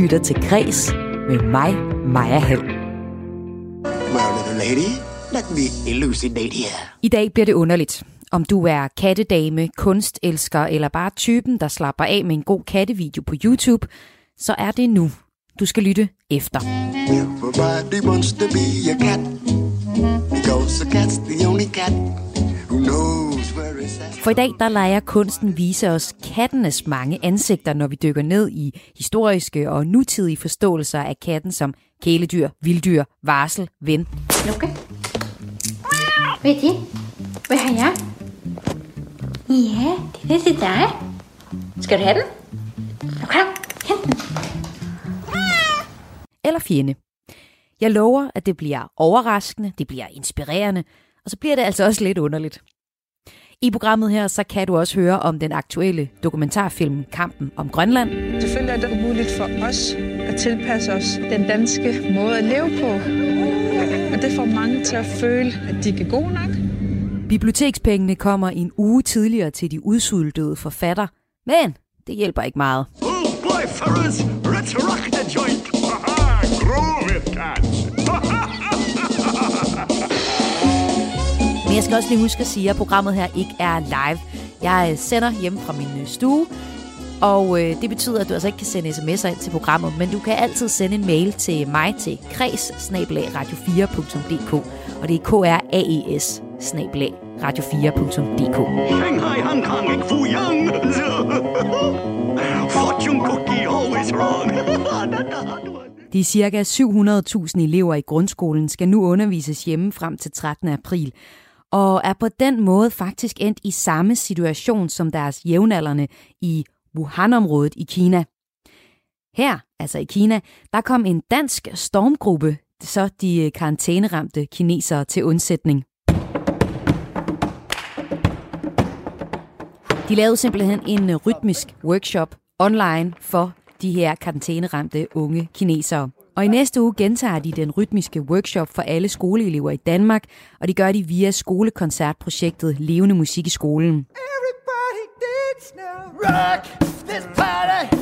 lytter til Græs med mig, Maja Hall. Well, little lady, let me elucidate here. I dag bliver det underligt. Om du er kattedame, kunstelsker eller bare typen, der slapper af med en god kattevideo på YouTube, så er det nu, du skal lytte efter. Everybody wants to be a cat because a cat's the only cat For i dag der leger kunsten vise os kattenes mange ansigter, når vi dykker ned i historiske og nutidige forståelser af katten som kæledyr, vilddyr, varsel, ven. Lukke. Hvad er det? Hvad har jeg? Ja, det er til dig. Skal du have den? Nu kom, hent den. eller fjende. Jeg lover, at det bliver overraskende, det bliver inspirerende, og så bliver det altså også lidt underligt. I programmet her, så kan du også høre om den aktuelle dokumentarfilm Kampen om Grønland. Selvfølgelig er det umuligt for os at tilpasse os den danske måde at leve på. Og det får mange til at føle, at de ikke er gode nok. Bibliotekspengene kommer en uge tidligere til de udsultede forfatter, men det hjælper ikke meget. Oh boy, fellas, jeg skal også lige huske at sige, at programmet her ikke er live. Jeg øh, sender hjem fra min øh, stue, og øh, det betyder, at du altså ikke kan sende sms'er ind til programmet, men du kan altid sende en mail til mig til kreds radio4.dk, og det er k r a e s radio4.dk. Shanghai, Hong Kong, ikke Fu Yang. Fortune cookie always wrong. De cirka 700.000 elever i grundskolen skal nu undervises hjemme frem til 13. april, og er på den måde faktisk endt i samme situation som deres jævnaldrende i Wuhan-området i Kina. Her, altså i Kina, der kom en dansk stormgruppe, så de øh, karantæneramte kinesere til undsætning. De lavede simpelthen en øh, rytmisk workshop online for de her karantæneramte unge kinesere. Og i næste uge gentager de den rytmiske workshop for alle skoleelever i Danmark, og det gør de via skolekoncertprojektet Levende Musik i skolen. Rock this party.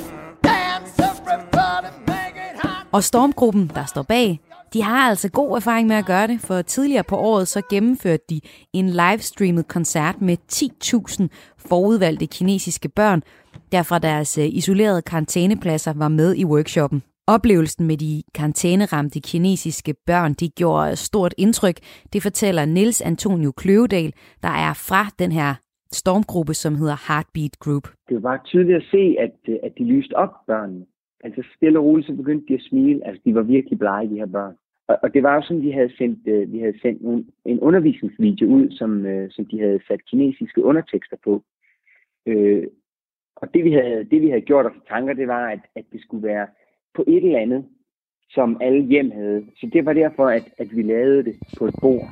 Dance everybody. Og stormgruppen, der står bag, de har altså god erfaring med at gøre det, for tidligere på året så gennemførte de en livestreamet koncert med 10.000 forudvalgte kinesiske børn, der fra deres øh, isolerede karantænepladser var med i workshoppen. Oplevelsen med de karantæneramte kinesiske børn, de gjorde stort indtryk. Det fortæller Nils Antonio Kløvedal, der er fra den her stormgruppe, som hedder Heartbeat Group. det var tydeligt at se, at, at de lyste op børnene. Altså stille og roligt, så begyndte de at smile. Altså de var virkelig blege, de her børn. Og, og det var jo sådan, vi havde sendt, øh, vi havde sendt nogle, en undervisningsvideo ud, som, øh, som de havde sat kinesiske undertekster på. Øh, og det vi, havde, det vi havde gjort os tanker, det var, at, at det skulle være på et eller andet, som alle hjem havde. Så det var derfor, at, at vi lavede det på et bord.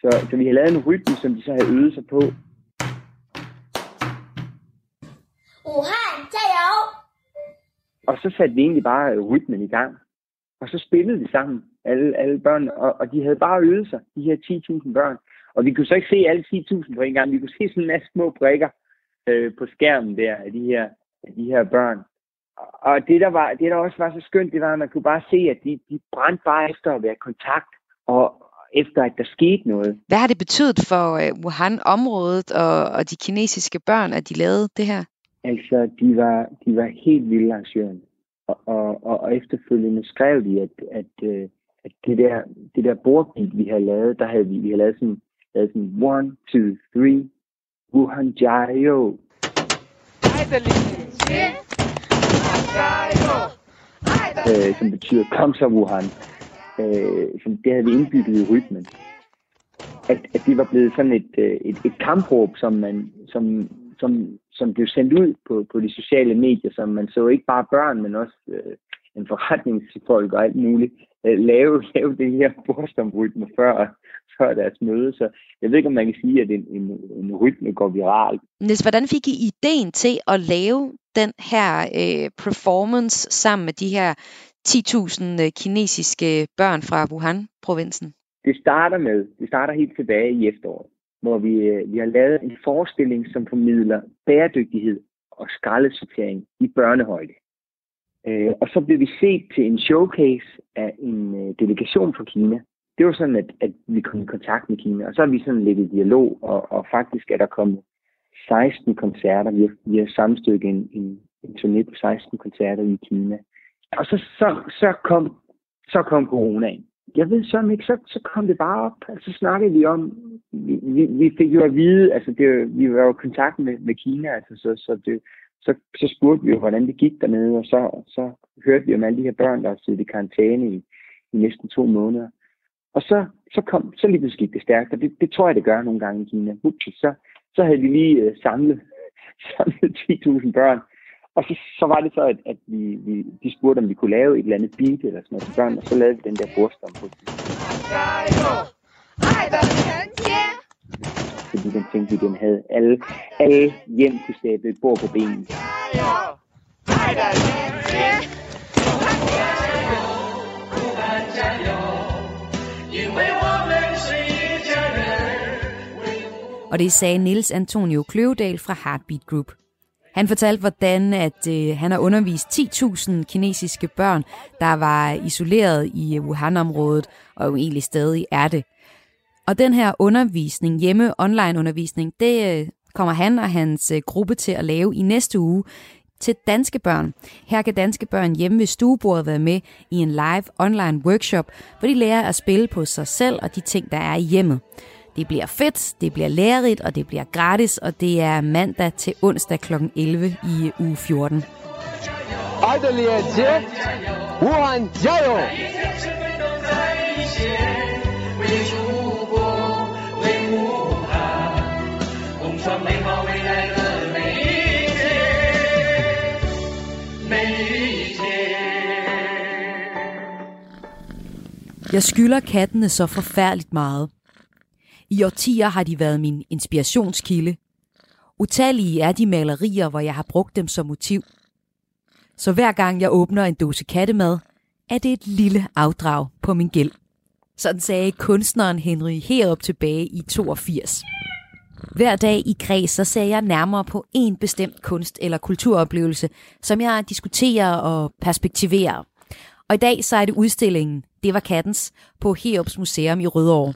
Så, så vi havde lavet en rytme, som de så havde øvet sig på. Wuhan, og så satte vi egentlig bare øh, rytmen i gang. Og så spillede vi sammen, alle, alle børn, og, og de havde bare øvet sig, de her 10.000 børn. Og vi kunne så ikke se alle 10.000 på en gang, vi kunne se sådan en masse små prikker øh, på skærmen der af de her, af de her børn. Og- det der, var, det, der også var så skønt, det var, at man kunne bare se, at de, de brændte bare efter at være i kontakt, og efter at der skete noget. Hvad har det betydet for øh, Wuhan-området og, og de kinesiske børn, at de lavede det her? Altså, de var, de var helt vilde arrangørerne. Og, og, og, og efterfølgende skrev de, at, at, øh, at det der, det der bordbeat, vi havde lavet, der havde vi, vi havde lavet sådan, lavet sådan one, two, three, Wuhan Jiao. Øh, som betyder, kom så Wuhan. Øh, som det havde vi indbygget i rytmen. At, at det var blevet sådan et, øh, et, et kampråb, som, man, som, som, som blev sendt ud på, på de sociale medier, som man så ikke bare børn, men også øh, en forretningsfolk og alt muligt øh, lave, lave det her bordstomrytme før, før deres møde. Så jeg ved ikke, om man kan sige, at en, en, en rytme går viralt. Niels, hvordan fik I ideen til at lave den her øh, performance sammen med de her 10.000 øh, kinesiske børn fra Wuhan-provinsen? Det starter med, det starter helt tilbage i efteråret, hvor vi, øh, vi har lavet en forestilling, som formidler bæredygtighed og skraldesortering i børnehøjde. Øh, og så blev vi set til en showcase af en øh, delegation fra Kina. Det var sådan, at, at vi kom i kontakt med Kina, og så har vi sådan lidt i dialog, og, og faktisk er der kommet 16 koncerter. Vi har, vi har sammenstykket en, en, en turné på 16 koncerter i Kina. Og så, så, så, kom, så kom coronaen. Jeg ved så ikke, så, så kom det bare op. Altså, så snakkede vi om, vi, vi, vi fik jo at vide, altså det, vi var jo i kontakt med, med Kina, altså, så, så, det, så, så spurgte vi jo, hvordan det gik dernede, og så, så hørte vi om alle de her børn, der har siddet i karantæne i, i næsten to måneder. Og så, så, kom, så lige pludselig gik det stærkt, og det, det tror jeg, det gør nogle gange i Kina. Så, så havde vi lige øh, samlet, samlet 10.000 børn, og så, så var det så, at, at vi, vi, de spurgte, om vi kunne lave et eller andet beat eller sådan noget til børn, og så lavede vi den der bordstom på Fordi den tænkte vi, den havde alle, alle hjem kunne sætte et bord på benene. Og det sagde Nils Antonio Kløvedal fra Heartbeat Group. Han fortalte, hvordan at øh, han har undervist 10.000 kinesiske børn, der var isoleret i Wuhan-området, og jo egentlig stadig er det. Og den her undervisning, hjemme online undervisning, det øh, kommer han og hans øh, gruppe til at lave i næste uge til danske børn. Her kan danske børn hjemme ved stuebordet være med i en live online workshop, hvor de lærer at spille på sig selv og de ting, der er i hjemmet. Det bliver fedt, det bliver lærerigt, og det bliver gratis, og det er mandag til onsdag kl. 11 i uge 14. Jeg skylder kattene så forfærdeligt meget. I årtier har de været min inspirationskilde. Utallige er de malerier, hvor jeg har brugt dem som motiv. Så hver gang jeg åbner en dose kattemad, er det et lille afdrag på min gæld. Sådan sagde kunstneren Henry herop tilbage i 82. Hver dag i kreds, så ser jeg nærmere på en bestemt kunst- eller kulturoplevelse, som jeg diskuterer og perspektiverer. Og i dag så er det udstillingen Det var kattens på Heops Museum i Rødovre.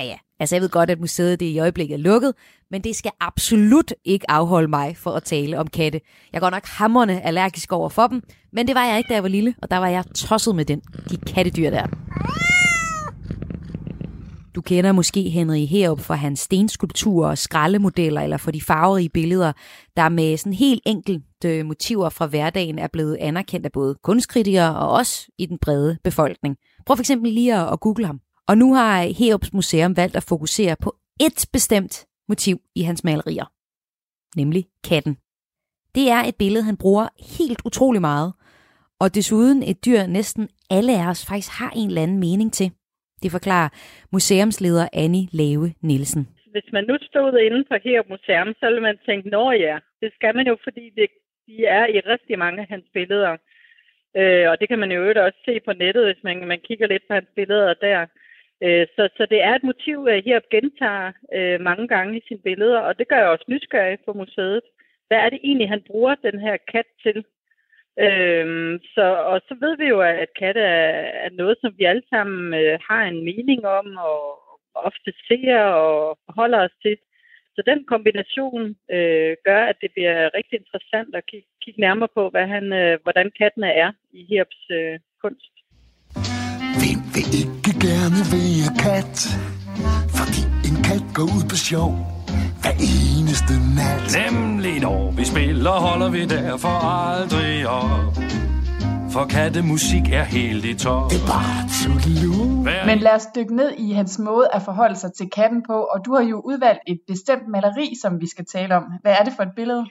Ja ja, altså jeg ved godt, at museet det i øjeblikket er lukket, men det skal absolut ikke afholde mig for at tale om katte. Jeg går nok hammerne allergisk over for dem, men det var jeg ikke, da jeg var lille, og der var jeg tosset med den, de kattedyr der. Du kender måske Henry Herup for hans stenskulpturer og skraldemodeller, eller for de farverige billeder, der med sådan helt enkelte øh, motiver fra hverdagen er blevet anerkendt af både kunstkritikere og også i den brede befolkning. Prøv for eksempel lige at google ham. Og nu har Heops Museum valgt at fokusere på et bestemt motiv i hans malerier, nemlig katten. Det er et billede, han bruger helt utrolig meget, og desuden et dyr, næsten alle af os faktisk har en eller anden mening til. Det forklarer museumsleder Annie Lave Nielsen. Hvis man nu stod inde på her museum, så ville man tænke, nå ja, det skal man jo, fordi det, de er i rigtig mange af hans billeder. Øh, og det kan man jo også se på nettet, hvis man, man kigger lidt på hans billeder der. Øh, så, så det er et motiv, at her gentager øh, mange gange i sine billeder, og det gør jeg også nysgerrig på museet. Hvad er det egentlig, han bruger den her kat til? Øhm, så, og så ved vi jo, at katte er, er noget, som vi alle sammen øh, har en mening om, og ofte ser og holder os til. Så den kombination øh, gør, at det bliver rigtig interessant at kigge, kigge nærmere på, hvad han, øh, hvordan kattene er i Hirps øh, kunst. Vil ikke gerne være kat? Fordi en kat går ud på sjov hver eneste nat. Nemlig når vi spiller, holder vi derfor aldrig op. For kattemusik er helt i top. Det er bare Men lad os dykke ned i hans måde at forholde sig til katten på, og du har jo udvalgt et bestemt maleri, som vi skal tale om. Hvad er det for et billede?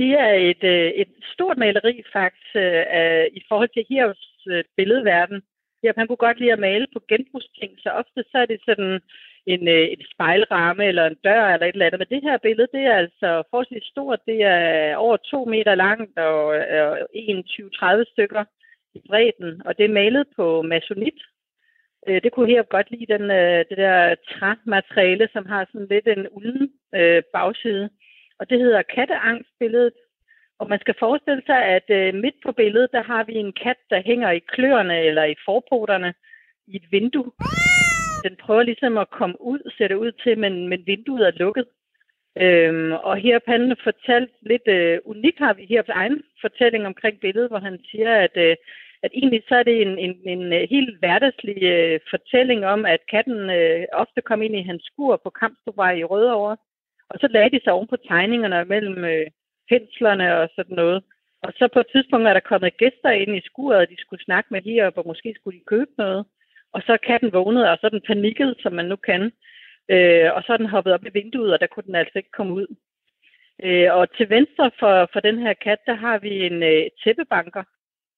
Det er et, øh, et stort maleri faktisk uh, i forhold til Hirvs uh, billedverden. Ja, han kunne godt lide at male på genbrugsting, så ofte så er det sådan en, øh, en spejlramme eller en dør eller et eller andet. Men det her billede, det er altså forholdsvis stort. Det er over to meter langt og, og 21-30 stykker i bredden, og det er malet på masonit. Øh, det kunne her godt lide, den, øh, det der træmateriale, som har sådan lidt en ulden øh, bagside. Og det hedder katteangstbilledet. Og man skal forestille sig, at øh, midt på billedet, der har vi en kat, der hænger i kløerne eller i forpoterne i et vindue. Den prøver ligesom at komme ud, ser det ud til, men, men vinduet er lukket. Øhm, og her har han fortalt lidt øh, unikt, har vi her egen fortælling omkring billedet, hvor han siger, at, øh, at egentlig så er det en, en, en øh, helt hverdagslig øh, fortælling om, at katten øh, ofte kom ind i hans skur på Kampstrupvej i Rødovre, og så lagde de sig oven på tegningerne mellem øh, penslerne og sådan noget. Og så på et tidspunkt er der kommet gæster ind i skuret, og de skulle snakke med her, og måske skulle de købe noget. Og så katten vågnet, og så er den panikket, som man nu kan. Øh, og så er den hoppet op i vinduet, og der kunne den altså ikke komme ud. Øh, og til venstre for, for den her kat, der har vi en øh, tæppebanker.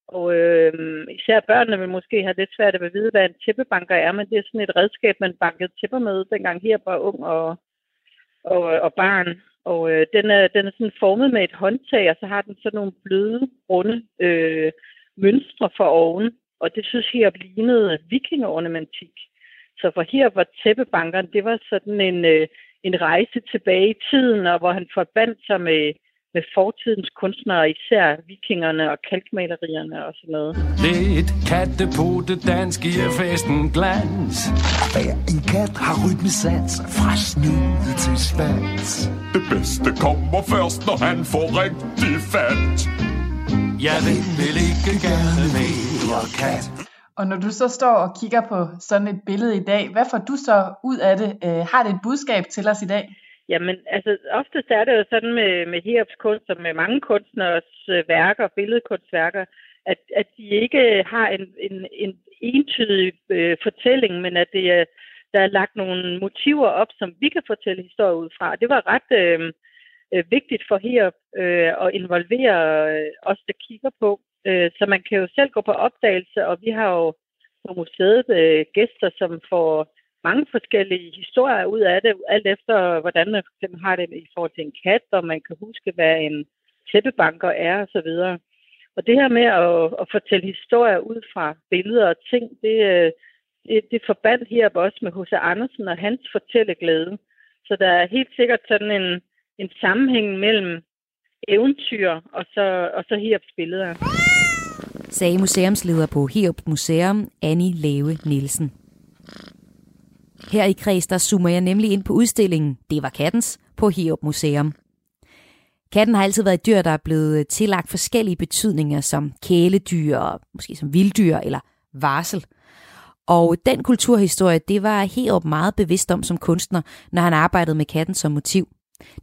Og øh, især børnene vil måske have lidt svært at vide, hvad en tæppebanker er, men det er sådan et redskab, man bankede tæpper med, dengang her var ung og, og, og barn. Og øh, den, er, den er sådan formet med et håndtag, og så har den sådan nogle bløde, runde øh, mønstre for oven. Og det synes jeg lignede vikingeornamentik. Så for her var tæppebankeren, det var sådan en, øh, en rejse tilbage i tiden, og hvor han forbandt sig med, med fortidens kunstnere, især vikingerne og kalkmalerierne og sådan noget. Lidt katte på det danske festen glans. Hver en kat har rytmesans fra snude til svans. Det bedste kommer først, når han får rigtig fat. Jeg vil ikke gerne mere kat. Og når du så står og kigger på sådan et billede i dag, hvad får du så ud af det? Øh, har det et budskab til os i dag? Jamen, altså, oftest er det jo sådan med, med Heops kunst og med mange kunstners øh, værker, billedkunstværker, at, at de ikke har en, en, en entydig øh, fortælling, men at det er, der er lagt nogle motiver op, som vi kan fortælle historier ud fra. Det var ret øh, øh, vigtigt for Heop øh, at involvere øh, os, der kigger på. Øh, så man kan jo selv gå på opdagelse, og vi har jo på museet øh, gæster, som får mange forskellige historier ud af det, alt efter hvordan man for eksempel har det i forhold til en kat, og man kan huske, hvad en tæppebanker er osv. Og det her med at, at fortælle historier ud fra billeder og ting, det, øh, det, det forbandt her også med H.C. Andersen og hans fortælleglæde. Så der er helt sikkert sådan en, en sammenhæng mellem eventyr og så, og så Hiops billeder. Sagde museumsleder på Hiob Museum, Annie Leve Nielsen. Her i Kreds, der zoomer jeg nemlig ind på udstillingen Det var kattens på Hiob Museum. Katten har altid været et dyr, der er blevet øh, tillagt forskellige betydninger som kæledyr, måske som vilddyr eller varsel. Og den kulturhistorie, det var Heop meget bevidst om som kunstner, når han arbejdede med katten som motiv.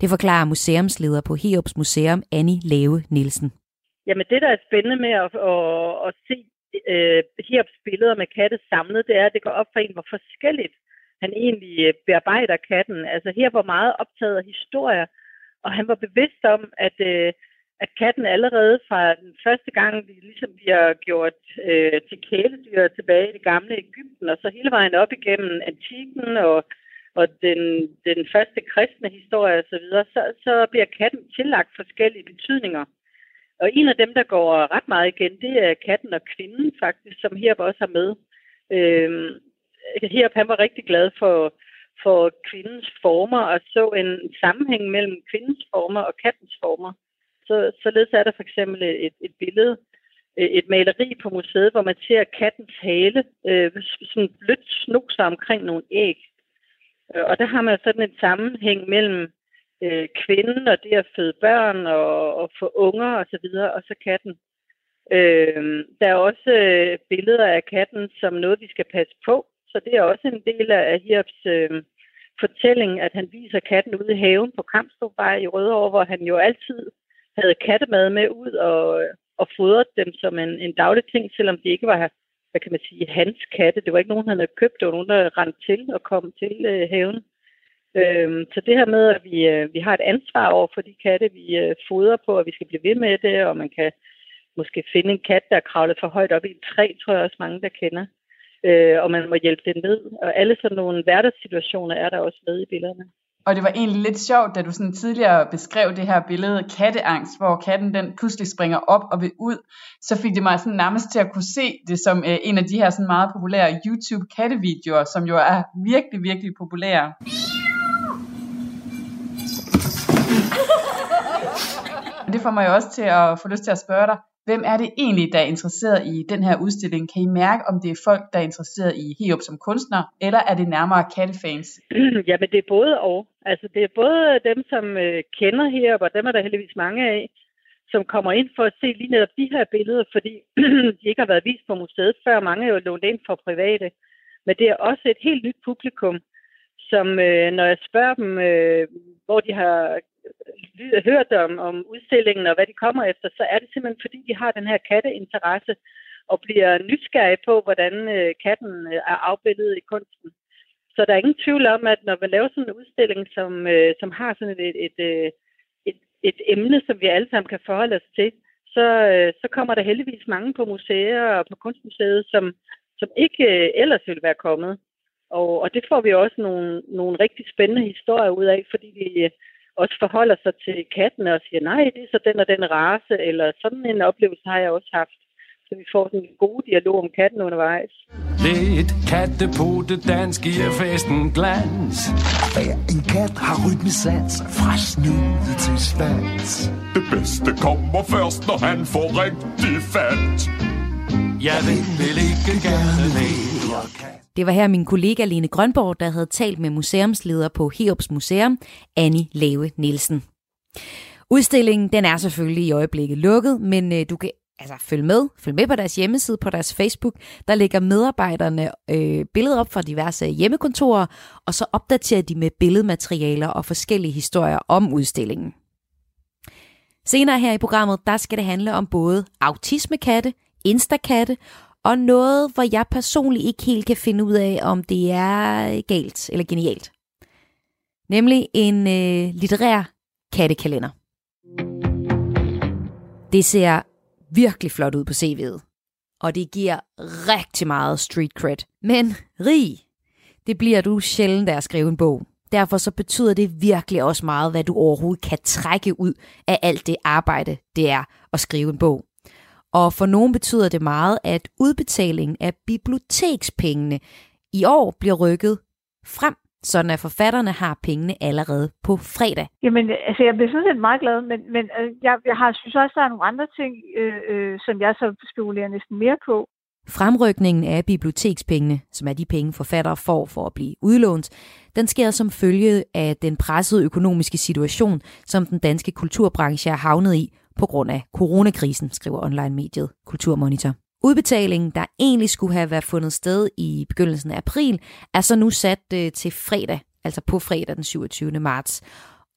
Det forklarer museumsleder på Heops Museum, Annie Lave Nielsen. Jamen det, der er spændende med at, at, at se øh, Heops billeder med katte samlet, det er, at det går op for en, hvor forskelligt han egentlig øh, bearbejder katten. Altså her var meget optaget af historier, og han var bevidst om, at, øh, at katten allerede fra den første gang, vi ligesom bliver gjort øh, til kæledyr tilbage i det gamle Ægypten, og så hele vejen op igennem antikken og og den, den første kristne historie osv., så, videre, så, så bliver katten tillagt forskellige betydninger. Og en af dem, der går ret meget igen, det er katten og kvinden faktisk, som her også har med. Øhm, Øh, her han var rigtig glad for, for kvindens former og så en sammenhæng mellem kvindens former og kattens former. Så, således er der for eksempel et, et billede, øh, et maleri på museet, hvor man ser kattens hale øh, sådan blødt snog omkring nogle æg. Øh, og der har man sådan en sammenhæng mellem øh, kvinden og det at føde børn og, og få unger og så videre, og så katten. Øh, der er også øh, billeder af katten som noget, vi skal passe på. Så det er også en del af Hirps øh, fortælling, at han viser katten ude i haven på Kampstrupvej i Rødovre, hvor han jo altid havde kattemad med ud og, øh, og fodret dem som en, en daglig ting, selvom de ikke var hvad kan man sige, hans katte. Det var ikke nogen, han havde købt, det var nogen, der rendte til og kom til øh, haven. Øhm, så det her med, at vi, øh, vi har et ansvar over for de katte, vi øh, fodrer på, og vi skal blive ved med det, og man kan måske finde en kat, der er kravlet for højt op i et træ, tror jeg også mange, der kender. Øh, og man må hjælpe det ned. Og alle sådan nogle hverdagssituationer er der også med i billederne. Og det var egentlig lidt sjovt, da du sådan tidligere beskrev det her billede katteangst, hvor katten den pludselig springer op og vil ud, så fik det mig sådan nærmest til at kunne se det som øh, en af de her sådan meget populære YouTube kattevideoer, som jo er virkelig, virkelig populære. Det får mig jo også til at få lyst til at spørge dig, hvem er det egentlig, der er interesseret i den her udstilling? Kan I mærke, om det er folk, der er interesseret i Heop som kunstner, eller er det nærmere kattefans? Jamen, det er både og. Altså, det er både øh, dem, som øh, kender Heop, og dem er der heldigvis mange af, som kommer ind for at se lige netop de her billeder, fordi de ikke har været vist på museet før. Mange er jo lånt ind for private. Men det er også et helt nyt publikum, som øh, når jeg spørger dem, øh, hvor de har øh, hørt om, om udstillingen og hvad de kommer efter, så er det simpelthen fordi, de har den her katteinteresse og bliver nysgerrige på, hvordan øh, katten øh, er afbildet i kunsten. Så der er ingen tvivl om, at når vi laver sådan en udstilling, som, øh, som har sådan et, et, et, øh, et, et emne, som vi alle sammen kan forholde os til, så, øh, så kommer der heldigvis mange på museer og på kunstmuseet, som, som ikke øh, ellers ville være kommet. Og, og det får vi også nogle, nogle rigtig spændende historier ud af, fordi vi også forholder sig til kattene og siger, nej, det er så den og den race, eller sådan en oplevelse har jeg også haft. Så vi får sådan en god dialog om katten undervejs. Lidt kattepodedans giver festen glans. Hver en kat har rytmesans fra snude til svans. Det bedste kommer først, når han får rigtig fat. Jeg vil, vil ikke gerne mere. Det var her min kollega Lene Grønborg, der havde talt med museumsleder på Heops Museum, Annie Lave Nielsen. Udstillingen den er selvfølgelig i øjeblikket lukket, men øh, du kan altså følge med. Følg med på deres hjemmeside, på deres Facebook. Der ligger medarbejderne øh, billeder op fra diverse hjemmekontorer, og så opdaterer de med billedmaterialer og forskellige historier om udstillingen. Senere her i programmet, der skal det handle om både autismekatte, instakatte og noget, hvor jeg personligt ikke helt kan finde ud af, om det er galt eller genialt. Nemlig en øh, litterær kattekalender. Det ser virkelig flot ud på CV'et, og det giver rigtig meget street cred. Men rig, det bliver du sjældent af at skrive en bog. Derfor så betyder det virkelig også meget, hvad du overhovedet kan trække ud af alt det arbejde, det er at skrive en bog. Og for nogen betyder det meget, at udbetalingen af bibliotekspengene i år bliver rykket frem, sådan at forfatterne har pengene allerede på fredag. Jamen, altså, jeg bliver sådan set meget glad, men, men øh, jeg, jeg har, synes også, der er nogle andre ting, øh, øh, som jeg så spekulerer næsten mere på. Fremrykningen af bibliotekspengene, som er de penge forfattere får for at blive udlånt, den sker som følge af den pressede økonomiske situation, som den danske kulturbranche er havnet i på grund af coronakrisen, skriver online-mediet Kulturmonitor. Udbetalingen, der egentlig skulle have været fundet sted i begyndelsen af april, er så nu sat øh, til fredag, altså på fredag den 27. marts.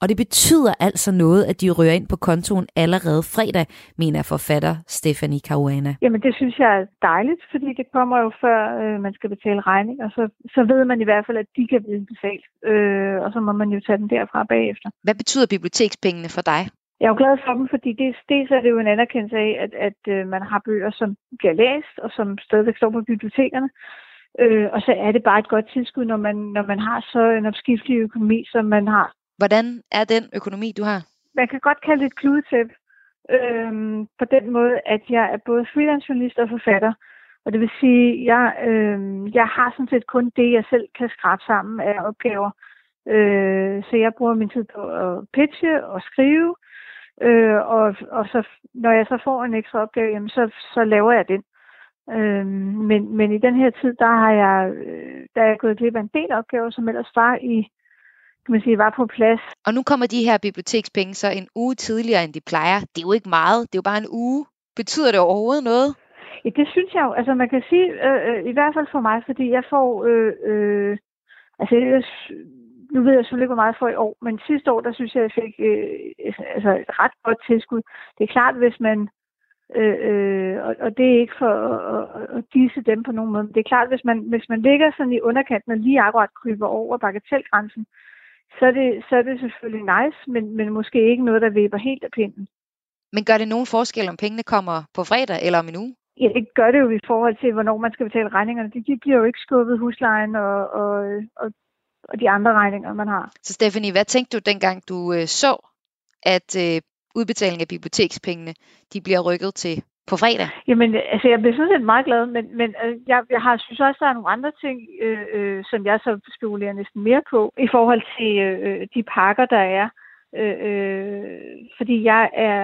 Og det betyder altså noget, at de rører ind på kontoen allerede fredag, mener forfatter Stephanie Caruana. Jamen, det synes jeg er dejligt, fordi det kommer jo før øh, man skal betale regning, og så, så ved man i hvert fald, at de kan blive betalt, øh, og så må man jo tage den derfra bagefter. Hvad betyder bibliotekspengene for dig? Jeg er jo glad for dem, fordi dels, dels er det jo en anerkendelse af, at, at øh, man har bøger, som bliver læst, og som stadigvæk står på bibliotekerne. Øh, og så er det bare et godt tilskud, når man, når man har så en opskiftelig økonomi, som man har. Hvordan er den økonomi, du har? Man kan godt kalde det et kludetæp. Øh, på den måde, at jeg er både freelance journalist og forfatter. Og det vil sige, at jeg, øh, jeg har sådan set kun det, jeg selv kan skrabe sammen af opgaver. Øh, så jeg bruger min tid på at pitche og skrive, Øh, og, og så, når jeg så får en ekstra opgave, jamen, så, så laver jeg den. Øh, men, men i den her tid, der har jeg, øh, der er jeg gået glip af en del opgaver, som ellers var i, kan man sige, var på plads. Og nu kommer de her bibliotekspenge så en uge tidligere, end de plejer. Det er jo ikke meget, det er jo bare en uge. Betyder det overhovedet noget? Ja, det synes jeg jo. Altså man kan sige, øh, øh, i hvert fald for mig, fordi jeg får, øh, øh, altså nu ved jeg selvfølgelig ikke, hvor meget for i år, men sidste år, der synes jeg, jeg fik øh, altså et ret godt tilskud. Det er klart, hvis man, øh, øh, og, og det er ikke for at, at disse dem på nogen måde, men det er klart, hvis man, hvis man ligger sådan i underkanten og lige akkurat kryber over bagatelgrænsen, så er det, så er det selvfølgelig nice, men, men måske ikke noget, der vipper helt af pinden. Men gør det nogen forskel, om pengene kommer på fredag eller om en uge? Ja, det gør det jo i forhold til, hvornår man skal betale regningerne. De, de bliver jo ikke skubbet huslejen og, og, og og de andre regninger, man har. Så Stephanie, hvad tænkte du dengang du øh, så, at øh, udbetaling af bibliotekspengene, de bliver rykket til på fredag? Jamen, altså jeg bliver sådan set meget glad, men, men øh, jeg, jeg har synes også, der er nogle andre ting, øh, øh, som jeg så spekulerer næsten mere på, i forhold til øh, de pakker, der er. Øh, øh, fordi jeg er,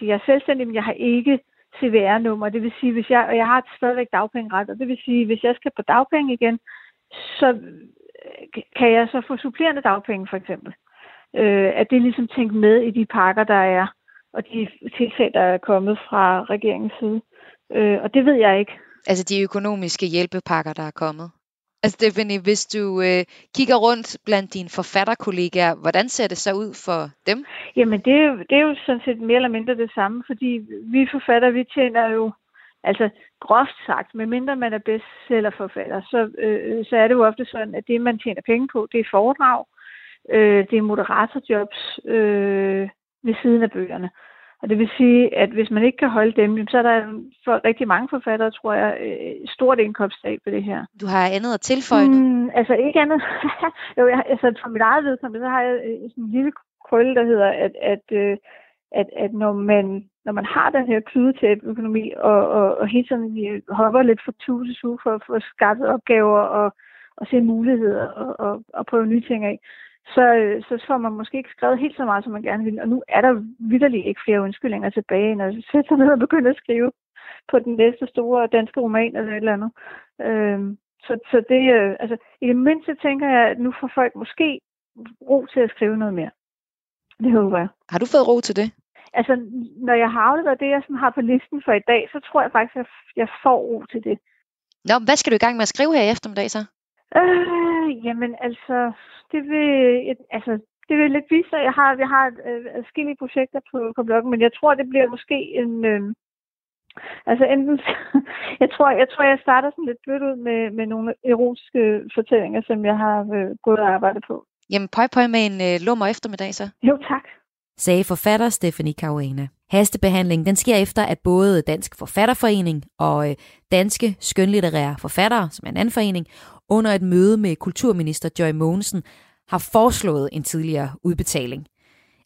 jeg er selvstændig, men jeg har ikke CVR-nummer. Det vil sige, hvis jeg, og jeg har stadigvæk dagpengeret, og det vil sige, hvis jeg skal på dagpenge igen, så øh, kan jeg så få supplerende dagpenge for eksempel. Øh, at det ligesom tænkt med i de pakker, der er, og de tiltag, der er kommet fra regeringens side. Øh, og det ved jeg ikke. Altså de økonomiske hjælpepakker, der er kommet? Altså Stephanie, hvis du øh, kigger rundt blandt dine forfatterkollegaer, hvordan ser det så ud for dem? Jamen det er, jo, det er jo sådan set mere eller mindre det samme, fordi vi forfatter, vi tjener jo, altså groft sagt, medmindre man er bestsellerforfatter, så, øh, så er det jo ofte sådan, at det man tjener penge på, det er foredrag, øh, det er moderatorjobs øh, ved siden af bøgerne. Og det vil sige, at hvis man ikke kan holde dem, så er der for rigtig mange forfattere, tror jeg, et stort indkomstab ved det her. Du har andet at tilføje? Mm, altså ikke andet. jo, jeg, altså for mit eget vedkommende, så har jeg sådan en lille krølle, der hedder, at, at, øh, at, at når, man, når man har den her kludetæp økonomi, og, og, og hele tiden hopper lidt fra tue til tue for at få skaffet opgaver og, og se muligheder og, og, og prøve nye ting af, så, øh, så får man måske ikke skrevet helt så meget, som man gerne vil. Og nu er der vidderligt ikke flere undskyldninger tilbage, når sætte sig ned og begynder at skrive på den næste store danske roman eller et eller andet. Øhm, så, så det, øh, altså, i det mindste tænker jeg, at nu får folk måske ro til at skrive noget mere. Det håber jeg. Har du fået ro til det? Altså, når jeg har afleveret det, jeg sådan har på listen for i dag, så tror jeg faktisk, at jeg får ro til det. Nå, hvad skal du i gang med at skrive her i eftermiddag så? Øh, jamen altså, det vil, altså, det vil lidt vise sig. Jeg har, jeg har øh, forskellige projekter på, på bloggen, men jeg tror, det bliver måske en... Øh, altså enten... jeg, tror, jeg tror, jeg starter sådan lidt blødt ud med, med nogle erotiske fortællinger, som jeg har øh, gået og arbejdet på. Jamen, pøj pøj med en øh, lummer eftermiddag så. Jo, tak sagde forfatter Stephanie Caruana. Hastebehandlingen den sker efter, at både Dansk Forfatterforening og øh, Danske Skønlitterære Forfattere, som er en anden forening, under et møde med kulturminister Joy Mogensen har foreslået en tidligere udbetaling.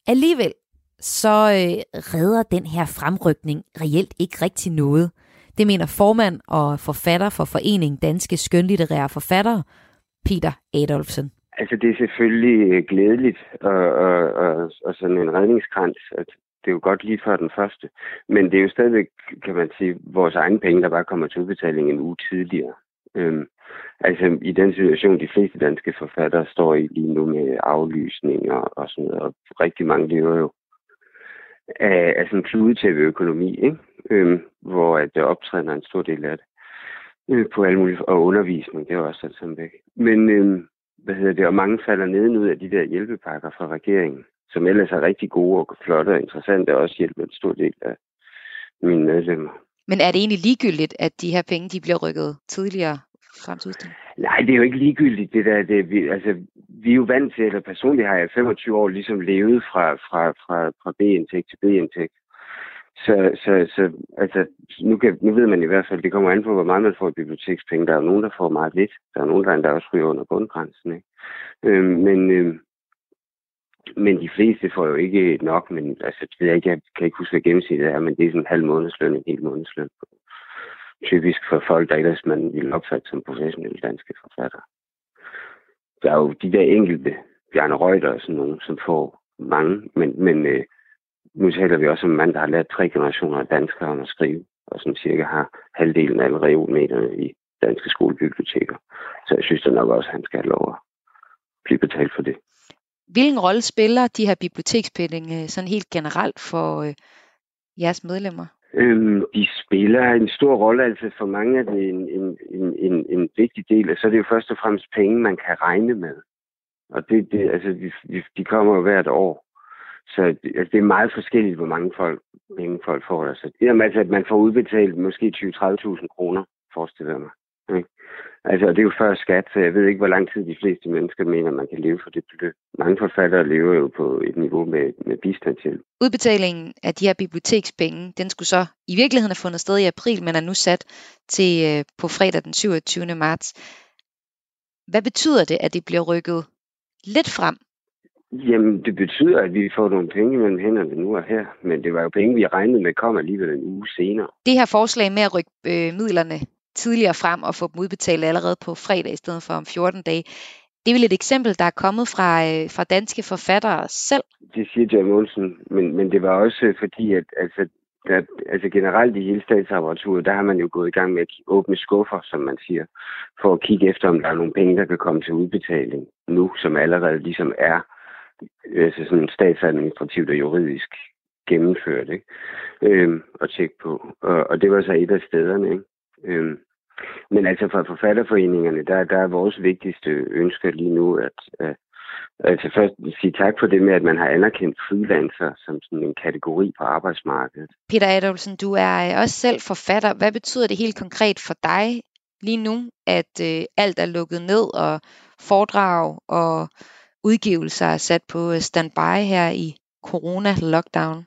Alligevel så øh, redder den her fremrykning reelt ikke rigtig noget. Det mener formand og forfatter for Foreningen Danske Skønlitterære Forfattere, Peter Adolfsen. Altså det er selvfølgelig øh, glædeligt og, og, og, og sådan en redningskrans, at det er jo godt lige før den første. Men det er jo stadigvæk, kan man sige, vores egne penge, der bare kommer til udbetaling en uge tidligere. Øhm, altså i den situation, de fleste danske forfattere står i lige nu med aflysning og, og sådan noget, og rigtig mange lever jo af, af sådan en økonomi, ikke? Øhm, hvor at det optræder en stor del af det øh, på alle mulige, og undervisning, det er også alt sammen væk. Men øhm, hvad hedder det, og mange falder ud af de der hjælpepakker fra regeringen, som ellers er rigtig gode og flotte og interessante, og også hjælper en stor del af mine medlemmer. Men er det egentlig ligegyldigt, at de her penge de bliver rykket tidligere frem til Nej, det er jo ikke ligegyldigt. Det der, det, vi, altså, vi er jo vant til, eller personligt har jeg 25 år ligesom levet fra, fra, fra, fra B-indtægt til B-indtægt. Så, så, så altså, nu, kan, nu ved man i hvert fald, det kommer an på, hvor meget man får i bibliotekspenge. Der er jo nogen, der får meget lidt. Der er nogen, der endda også ryger under bundgrænsen. Ikke? Øhm, men, øhm, men de fleste får jo ikke nok, men altså, det jeg, ikke, jeg kan ikke huske, hvad gennemsnittet er, men det er sådan en halv månedsløn, en hel månedsløn. Typisk for folk, der ellers man ville opfatte som professionelle danske forfattere. Der er jo de der enkelte, Bjarne Reuter og sådan nogen, som får mange, men, men øh, nu taler vi også om en mand, der har lært tre generationer af danskere at skrive, og som cirka har halvdelen af alle reolmeterne i danske skolebiblioteker. Så jeg synes da nok også, at han skal have lov at blive betalt for det. Hvilken rolle spiller de her bibliotekspenge sådan helt generelt for øh, jeres medlemmer? Øhm, de spiller en stor rolle, altså for mange er det en, en, en, en, en vigtig del, og så er det jo først og fremmest penge, man kan regne med. Og det, det altså, de, de kommer jo hvert år. Så altså, det er meget forskelligt, hvor mange folk, penge folk får. Altså, det er altså, at man får udbetalt måske 20-30.000 kroner, forestiller jeg mig. Ikke? Altså, det er jo før skat, så jeg ved ikke, hvor lang tid de fleste mennesker mener, man kan leve for det beløb. Mange forfattere lever jo på et niveau med, med bistand til. Udbetalingen af de her bibliotekspenge, den skulle så i virkeligheden have fundet sted i april, men er nu sat til øh, på fredag den 27. marts. Hvad betyder det, at det bliver rykket lidt frem? Jamen, det betyder, at vi får nogle penge mellem hænderne nu og her. Men det var jo penge, vi regnede med kom alligevel en uge senere. Det her forslag med at rykke øh, midlerne tidligere frem og få dem udbetalt allerede på fredag i stedet for om 14 dage, Det er vel et eksempel, der er kommet fra, øh, fra danske forfattere selv. Det siger John Olsen, men, men det var også fordi, at altså, der, altså generelt i hele statsapparaturet, der har man jo gået i gang med at åbne skuffer, som man siger, for at kigge efter, om der er nogle penge, der kan komme til udbetaling nu, som allerede ligesom er altså sådan statsadministrativt og juridisk gennemført, ikke? Øhm, og tjekke på. Og, og det var så et af stederne, ikke? Øhm, men altså for forfatterforeningerne, der, der er vores vigtigste ønsker lige nu, at, at Altså først sige tak for det med, at man har anerkendt freelancer som sådan en kategori på arbejdsmarkedet. Peter Adolfsen, du er øh, også selv forfatter. Hvad betyder det helt konkret for dig lige nu, at øh, alt er lukket ned, og foredrag og udgivelser er sat på øh, standby her i corona-lockdown?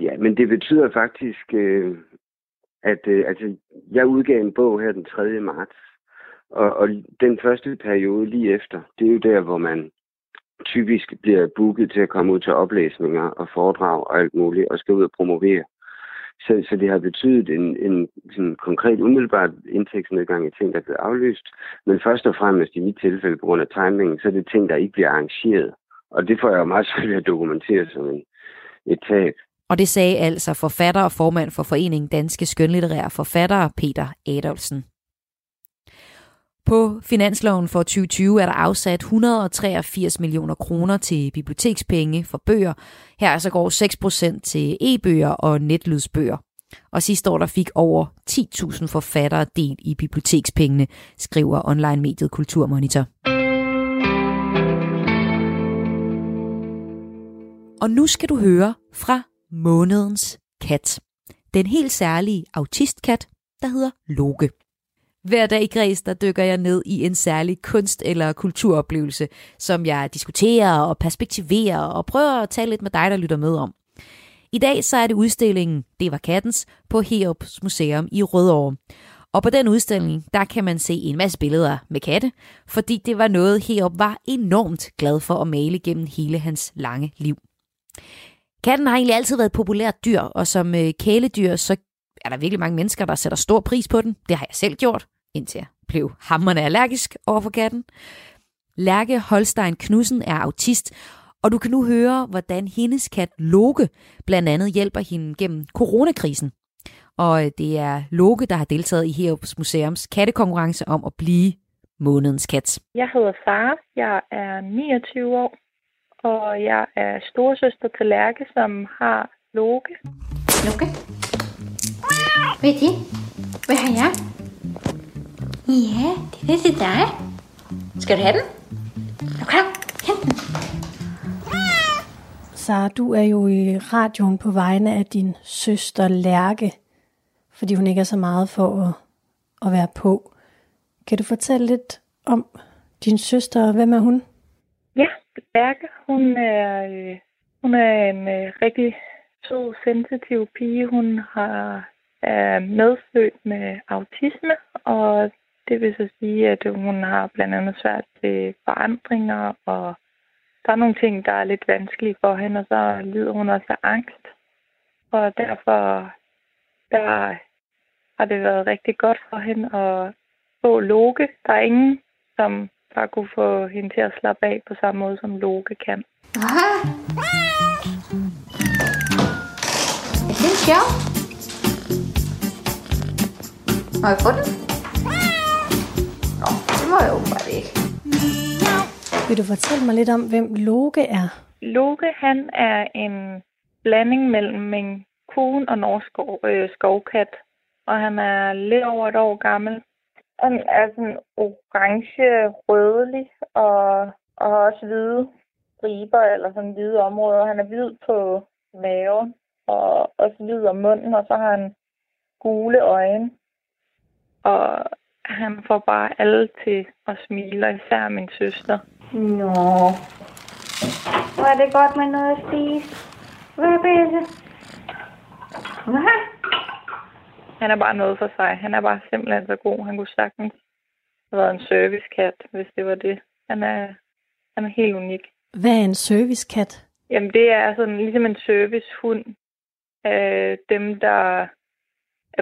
Ja, men det betyder faktisk, øh, at øh, altså, jeg udgav en bog her den 3. marts, og, og den første periode lige efter, det er jo der, hvor man typisk bliver booket til at komme ud til oplæsninger og foredrag og alt muligt, og skal ud og promovere. Så, så det har betydet en, en sådan konkret umiddelbart indtægtsnedgang i ting, der er blevet aflyst. Men først og fremmest i mit tilfælde, på grund af timingen, så er det ting, der ikke bliver arrangeret. Og det får jeg jo meget svært at dokumentere som en, et tab. Og det sagde altså forfatter og formand for Foreningen Danske Skønlitterære Forfattere, Peter Adolfsen. På finansloven for 2020 er der afsat 183 millioner kroner til bibliotekspenge for bøger. Her så går 6% til e-bøger og netlydsbøger. Og sidste år der fik over 10.000 forfattere del i bibliotekspengene, skriver online-mediet Kulturmonitor. Og nu skal du høre fra månedens kat. Den helt særlige autistkat, der hedder Loke. Hver dag i Græs, der dykker jeg ned i en særlig kunst- eller kulturoplevelse, som jeg diskuterer og perspektiverer og prøver at tale lidt med dig, der lytter med om. I dag så er det udstillingen Det var kattens på Heops Museum i Rødovre. Og på den udstilling, der kan man se en masse billeder med katte, fordi det var noget Heop var enormt glad for at male gennem hele hans lange liv. Katten har egentlig altid været et populært dyr, og som øh, kæledyr, så er der virkelig mange mennesker, der sætter stor pris på den. Det har jeg selv gjort, indtil jeg blev hammerne allergisk over for katten. Lærke Holstein Knudsen er autist, og du kan nu høre, hvordan hendes kat Loke blandt andet hjælper hende gennem coronakrisen. Og øh, det er Loke, der har deltaget i Herups Museums kattekonkurrence om at blive månedens kat. Jeg hedder Sara, jeg er 29 år, og jeg er storesøster til Lærke, som har Loke. Loke? Hvad det? Hvad har jeg? Ja, det er til dig. Skal du have den? Nu kom, hent den. Sara, du er jo i radioen på vegne af din søster Lærke, fordi hun ikke er så meget for at, at være på. Kan du fortælle lidt om din søster, hvem er hun? Ja, Lærke, hun er, øh, hun er en øh, rigtig sød, sensitiv pige. Hun har er medfødt med autisme, og det vil så sige, at hun har blandt andet svært til forandringer, og der er nogle ting, der er lidt vanskelige for hende, og så lider hun også af angst. Og derfor der har det været rigtig godt for hende at få Loke. Der er ingen, som der kunne få hende til at slappe af på samme måde, som Loke kan. Aha. Er det sjovt? Må jeg få den? Nå, det må jeg bare ikke. Vil du fortælle mig lidt om, hvem Loke er? Loke, han er en blanding mellem en kun og norsk øh, skovkat. Og han er lidt over et år gammel. Han er sådan orange-rødlig og, og også hvide striber eller sådan hvide områder. Han er hvid på maven og også hvid om munden, og så har han gule øjne og han får bare alle til at smile, især min søster. Nå, hvor er det godt med noget at spise. Hvad bedre? Hvad? Han er bare noget for sig. Han er bare simpelthen så god. Han kunne sagtens have været en servicekat, hvis det var det. Han er, han er helt unik. Hvad er en servicekat? Jamen, det er sådan ligesom en servicehund. Øh, dem, der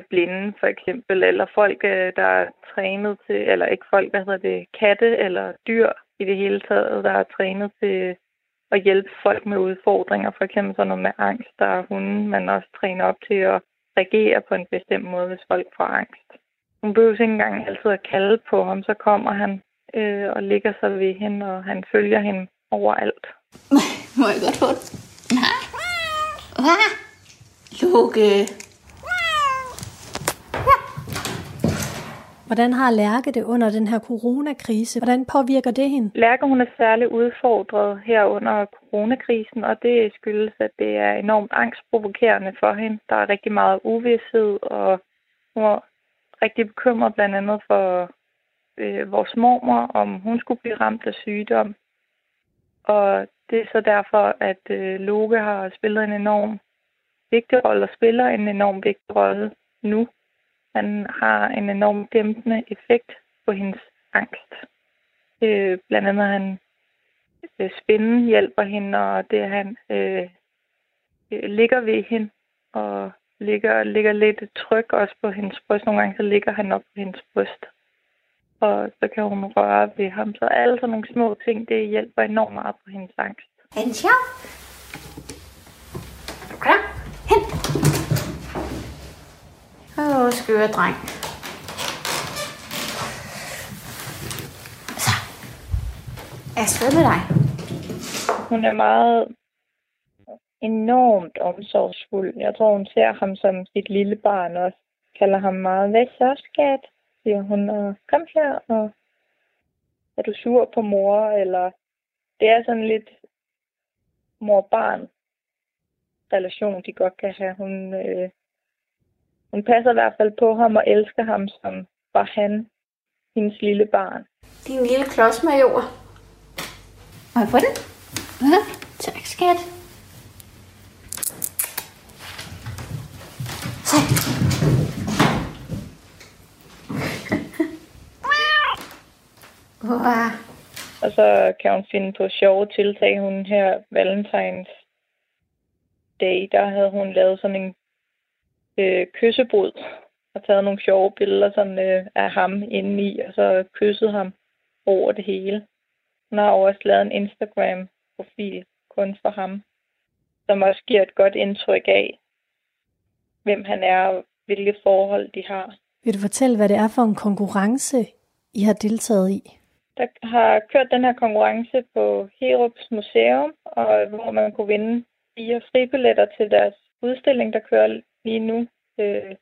er blinde, for eksempel, eller folk, øh, der er trænet til, eller ikke folk, hvad hedder det, katte eller dyr, i det hele taget, der er trænet til at hjælpe folk med udfordringer, for eksempel sådan noget med angst. Der er hunde, man også træner op til at reagere på en bestemt måde, hvis folk får angst. Hun behøver ikke engang altid at kalde på ham, så kommer han øh, og ligger sig ved hende, og han følger hende overalt. Må jeg godt få det? Nej. Hvad? Lukke. Hvordan har Lærke det under den her coronakrise? Hvordan påvirker det hende? Lærke hun er særligt udfordret her under coronakrisen, og det skyldes, at det er enormt angstprovokerende for hende. Der er rigtig meget uvidshed, og hun er rigtig bekymret blandt andet for øh, vores mormor, om hun skulle blive ramt af sygdom. Og det er så derfor, at øh, Loke har spillet en enorm vigtig rolle, og spiller en enorm vigtig rolle nu han har en enorm dæmpende effekt på hendes angst. Øh, blandt andet han øh, spinden hjælper hende, og det han øh, øh, ligger ved hende og ligger, ligger lidt tryk også på hendes bryst. Nogle gange så ligger han op på hendes bryst. Og så kan hun røre ved ham. Så alle sådan nogle små ting, det hjælper enormt meget på hendes angst. Hensja. Kom, Åh, skøre dreng. Så. Er jeg med dig? Hun er meget enormt omsorgsfuld. Jeg tror, hun ser ham som sit lille barn og Kalder ham meget, væk så, skat? Siger hun, og kom her, og er du sur på mor? Eller det er sådan lidt mor-barn relation, de godt kan have. Hun, øh, hun passer i hvert fald på ham og elsker ham, som var han, hendes lille barn. Din lille klodsmajor. Må jeg få den? Ja, tak skat. Så. Wow. Og så kan hun finde på sjove tiltag. Hun her Valentines Day, der havde hun lavet sådan en øh, kyssebrud og taget nogle sjove billeder sådan, øh, af ham indeni, og så kysset ham over det hele. Hun har også lavet en Instagram-profil kun for ham, som også giver et godt indtryk af, hvem han er og hvilke forhold de har. Vil du fortælle, hvad det er for en konkurrence, I har deltaget i? Der har kørt den her konkurrence på Herups Museum, og hvor man kunne vinde fire fribilletter til deres udstilling, der kører lige nu. Øh,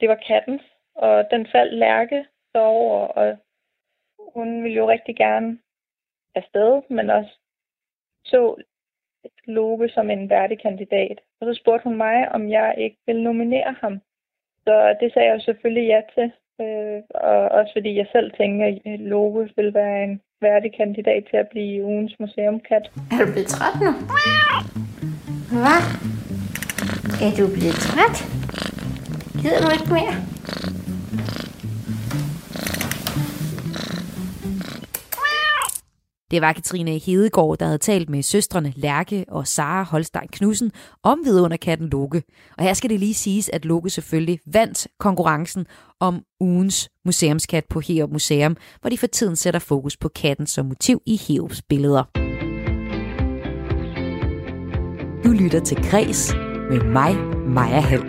det var kattens, og den faldt Lærke så over, og hun ville jo rigtig gerne afsted, men også så Loke som en værdig kandidat. Og så spurgte hun mig, om jeg ikke ville nominere ham. Så det sagde jeg selvfølgelig ja til. Øh, og også fordi jeg selv tænker, at Loke vil være en værdig kandidat til at blive ugens museumkat. Er du blevet træt nu? Hvad? Er du blevet træt? Gider du ikke mere? Det var Katrine Hedegaard, der havde talt med søstrene Lærke og Sara Holstein Knudsen om vidunderkatten Loke. Og her skal det lige siges, at Loke selvfølgelig vandt konkurrencen om ugens museumskat på Heop Museum, hvor de for tiden sætter fokus på katten som motiv i Heops billeder. Du lytter til Kres med mig, Maja Hall.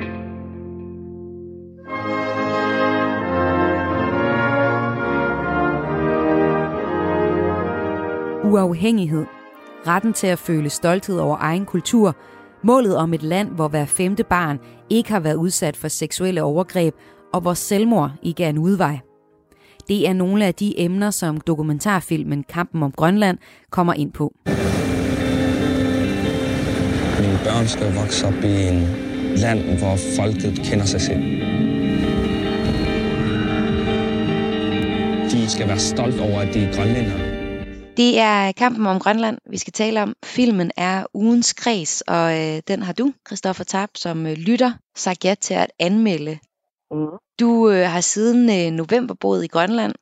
Uafhængighed, retten til at føle stolthed over egen kultur, målet om et land, hvor hver femte barn ikke har været udsat for seksuelle overgreb, og hvor selvmord ikke er en udvej. Det er nogle af de emner, som dokumentarfilmen Kampen om Grønland kommer ind på. Mine børn skal vokse op i en land, hvor folket kender sig selv. De skal være stolt over, at de er grønlændere. Det er kampen om Grønland, vi skal tale om. Filmen er ugens kreds, og øh, den har du, Christoffer Tarp, som øh, lytter, sagt ja til at anmelde. Mm. Du øh, har siden øh, november boet i Grønland,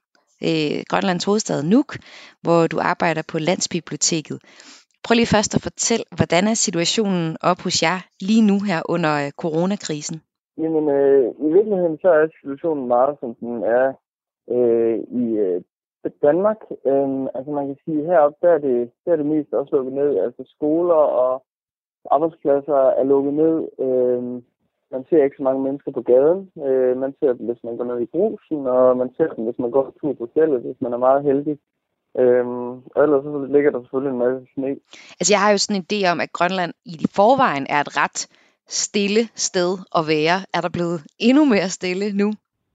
øh, Grønlands hovedstad Nuuk, hvor du arbejder på Landsbiblioteket. Prøv lige først at fortælle, hvordan er situationen op hos jer lige nu her under øh, coronakrisen? Jamen, øh, i virkeligheden så er situationen meget, som den er øh, i øh, Danmark, Øh, altså man kan sige, heroppe, der er det, der er det mest også lukket ned. Altså skoler og arbejdspladser er lukket ned. Øh, man ser ikke så mange mennesker på gaden. Øh, man ser dem, hvis man går ned i brusen, og man ser dem, hvis man går tur på hotellet, hvis man er meget heldig. Øhm, og ellers så ligger der selvfølgelig en masse sne. Altså jeg har jo sådan en idé om, at Grønland i forvejen er et ret stille sted at være. Er der blevet endnu mere stille nu?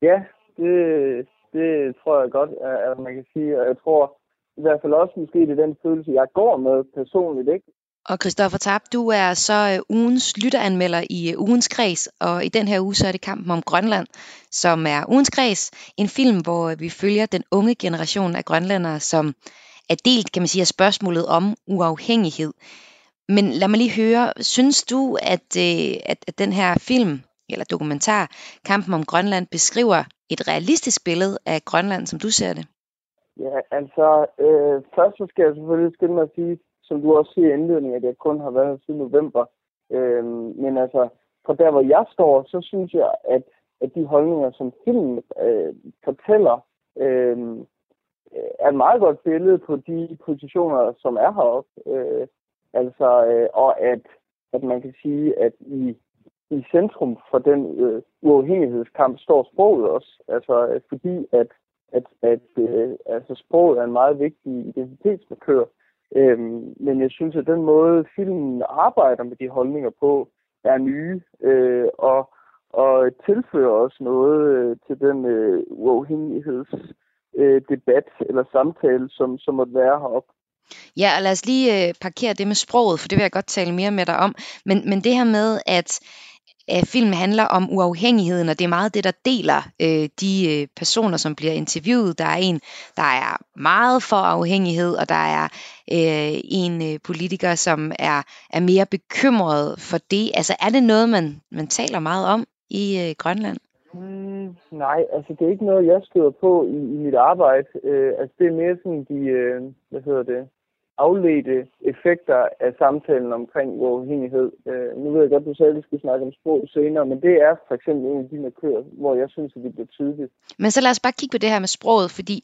Ja, det, det tror jeg godt, at man kan sige. Og jeg tror i hvert fald også måske, det er den følelse, jeg går med personligt. Ikke? Og Christoffer Tab, du er så øh, ugens lytteranmelder i øh, ugens kreds, og i den her uge så er det kampen om Grønland, som er ugens kreds, en film, hvor øh, vi følger den unge generation af grønlændere, som er delt, kan man sige, af spørgsmålet om uafhængighed. Men lad mig lige høre, synes du, at, at, at den her film, eller dokumentar, Kampen om Grønland, beskriver et realistisk billede af Grønland, som du ser det? Ja, altså, øh, først så skal jeg selvfølgelig skynde mig at sige, som du også siger i indledningen, at jeg kun har været her siden november. Øh, men altså, fra der hvor jeg står, så synes jeg, at, at de holdninger, som filmen øh, fortæller, øh, er et meget godt billede på de positioner, som er heroppe. Øh, altså, øh, og at, at man kan sige, at i, i centrum for den øh, uafhængighedskamp står sproget også. Altså, øh, fordi at, at, at øh, altså, sproget er en meget vigtig identitetsmarkør. Øhm, men jeg synes, at den måde, filmen arbejder med de holdninger på, er nye, øh, og, og tilfører også noget øh, til den øh, uafhængighedsdebat øh, eller samtale, som, som måtte være heroppe. Ja, og lad os lige øh, parkere det med sproget, for det vil jeg godt tale mere med dig om. Men, men det her med, at Øh, at filmen handler om uafhængigheden, og det er meget det, der deler øh, de øh, personer, som bliver interviewet. Der er en, der er meget for afhængighed, og der er øh, en øh, politiker, som er, er mere bekymret for det. Altså er det noget, man, man taler meget om i øh, Grønland? Mm, nej, altså det er ikke noget, jeg støder på i, i mit arbejde. Øh, altså det er mere sådan de, øh, hvad hedder det, afledte effekter af samtalen omkring uafhængighed. Øh, nu ved jeg godt, du sagde, at vi skulle snakke om sprog senere, men det er for eksempel en af de markører, hvor jeg synes, at det bliver tydeligt. Men så lad os bare kigge på det her med sproget, fordi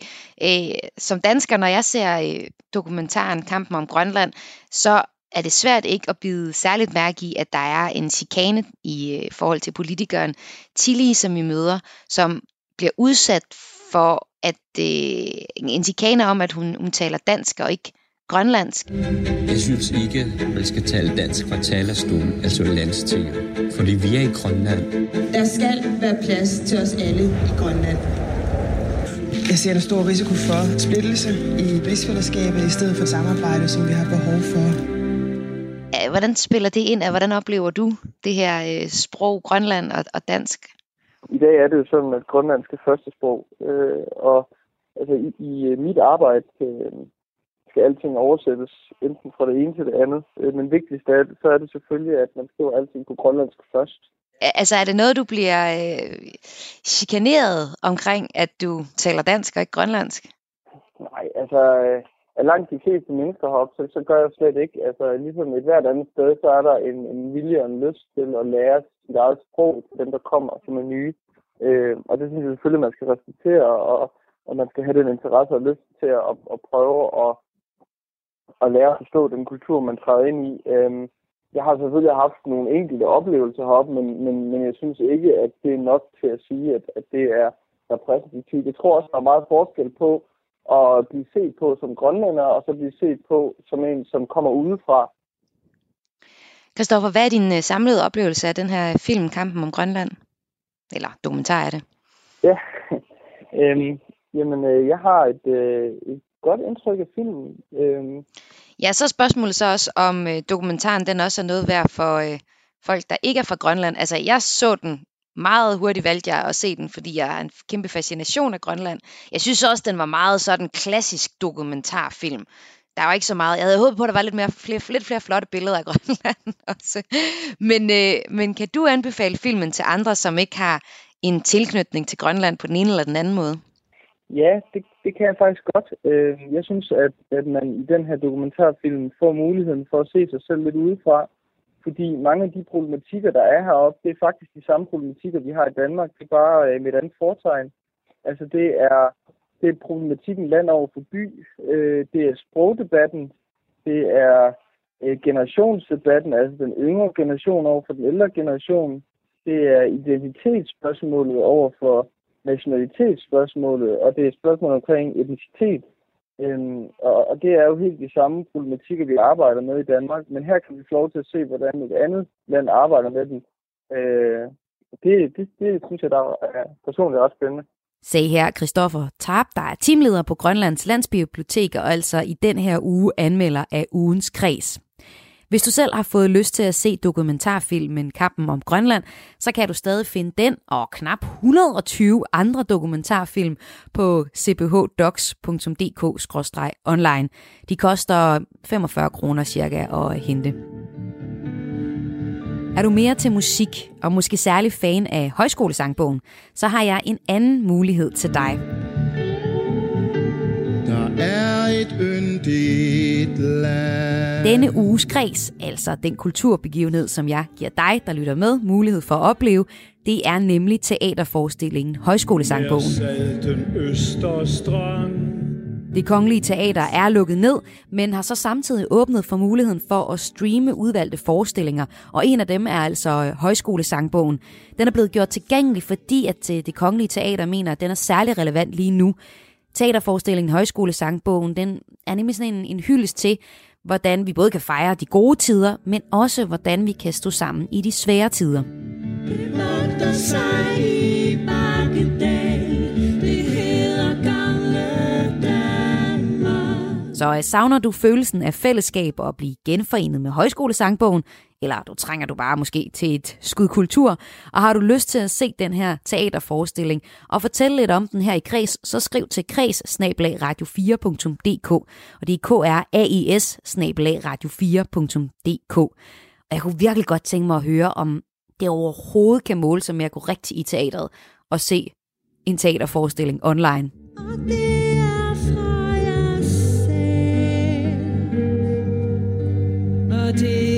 øh, som dansker, når jeg ser øh, dokumentaren Kampen om Grønland, så er det svært ikke at bide særligt mærke i, at der er en chikane i øh, forhold til politikeren Tilly, som vi møder, som bliver udsat for at øh, en chikane om, at hun, hun taler dansk og ikke grønlandsk. Jeg synes ikke, man skal tale dansk fra talerstolen, altså landstinget. Fordi vi er i Grønland. Der skal være plads til os alle i Grønland. Jeg ser der stor risiko for splittelse i rigsfællesskabet i stedet for samarbejde, som vi har behov for. Hvordan spiller det ind, og hvordan oplever du det her øh, sprog, Grønland og, og dansk? I dag er det jo sådan, at grønlandsk er første sprog, øh, og altså, i, i mit arbejde øh, skal alting oversættes enten fra det ene til det andet. Øh, men vigtigst det, så er det selvfølgelig, at man skriver alting på grønlandsk først. Altså er det noget, du bliver øh, chikaneret omkring, at du taler dansk og ikke grønlandsk? Nej, altså øh, langt de fleste mennesker heroppe, så, så gør jeg slet ikke. Altså ligesom et hvert andet sted, så er der en, en vilje og en lyst til at lære sit eget sprog til dem, der kommer, som er nye. Øh, og det synes jeg selvfølgelig, man skal respektere, og, og man skal have den interesse og lyst til at, at prøve at at lære at forstå den kultur, man træder ind i. Øhm, jeg har selvfølgelig haft nogle enkelte oplevelser heroppe, men, men, men jeg synes ikke, at det er nok til at sige, at, at det er repræsentativt. Jeg tror også, der er meget forskel på at blive set på som grønlænder, og så blive set på som en, som kommer udefra. Kristoffer, hvad er din øh, samlede oplevelse af den her film, Kampen om Grønland? Eller dokumentar er det? Ja, øhm, jamen øh, jeg har et, øh, et godt indtryk af filmen. Øhm. Ja, så er spørgsmålet så også, om øh, dokumentaren den også er noget værd for øh, folk, der ikke er fra Grønland. Altså, jeg så den meget hurtigt valgte jeg at se den, fordi jeg har en kæmpe fascination af Grønland. Jeg synes også, den var meget sådan klassisk dokumentarfilm. Der var ikke så meget. Jeg havde håbet på, at der var lidt, mere, flere, lidt flere flotte billeder af Grønland også. Men, øh, men kan du anbefale filmen til andre, som ikke har en tilknytning til Grønland på den ene eller den anden måde? Ja, det, det kan jeg faktisk godt. Øh, jeg synes, at, at man i den her dokumentarfilm får muligheden for at se sig selv lidt udefra. Fordi mange af de problematikker, der er heroppe, det er faktisk de samme problematikker, vi har i Danmark. Det er bare øh, med et andet fortegn. Altså det er det er problematikken land over for by, øh, det er sprogdebatten, det er øh, generationsdebatten, altså den yngre generation over for den ældre generation, det er identitetsspørgsmålet over for nationalitetsspørgsmålet, og det er spørgsmål omkring etnicitet. Øhm, og, og det er jo helt de samme problematikker, vi arbejder med i Danmark, men her kan vi få lov til at se, hvordan et andet land arbejder med den. Øh, det, det, det synes jeg, der er personligt ret spændende. Sagde her Christoffer Tarp, der er teamleder på Grønlands Landsbibliotek og altså i den her uge anmelder af ugens kreds. Hvis du selv har fået lyst til at se dokumentarfilmen Kappen om Grønland, så kan du stadig finde den og knap 120 andre dokumentarfilm på cbhdocs.dk-online. De koster 45 kroner cirka at hente. Er du mere til musik, og måske særlig fan af højskolesangbogen, så har jeg en anden mulighed til dig. Der er et yndigt land. Denne uges kreds, altså den kulturbegivenhed, som jeg giver dig, der lytter med, mulighed for at opleve, det er nemlig teaterforestillingen Højskolesangbogen. Østerstrand. Det kongelige teater er lukket ned, men har så samtidig åbnet for muligheden for at streame udvalgte forestillinger, og en af dem er altså Højskolesangbogen. Den er blevet gjort tilgængelig, fordi at det kongelige teater mener, at den er særlig relevant lige nu. Teaterforestillingen Højskolesangbogen, den er nemlig sådan en, en hyldest til, hvordan vi både kan fejre de gode tider, men også hvordan vi kan stå sammen i de svære tider. Vogter sig i bakkedal. Det hedder gamle Danmark. Så øh, savner du følelsen af fællesskab og at blive genforenet med højskolesangbogen, eller du trænger du bare måske til et skud kultur, og har du lyst til at se den her teaterforestilling og fortælle lidt om den her i kreds, så skriv til kreds radio4.dk, og det er k r a i s radio4.dk. Og jeg kunne virkelig godt tænke mig at høre, om det overhovedet kan måle sig med at gå rigtig i teateret og se en teaterforestilling online. Det er fra jer selv. Og det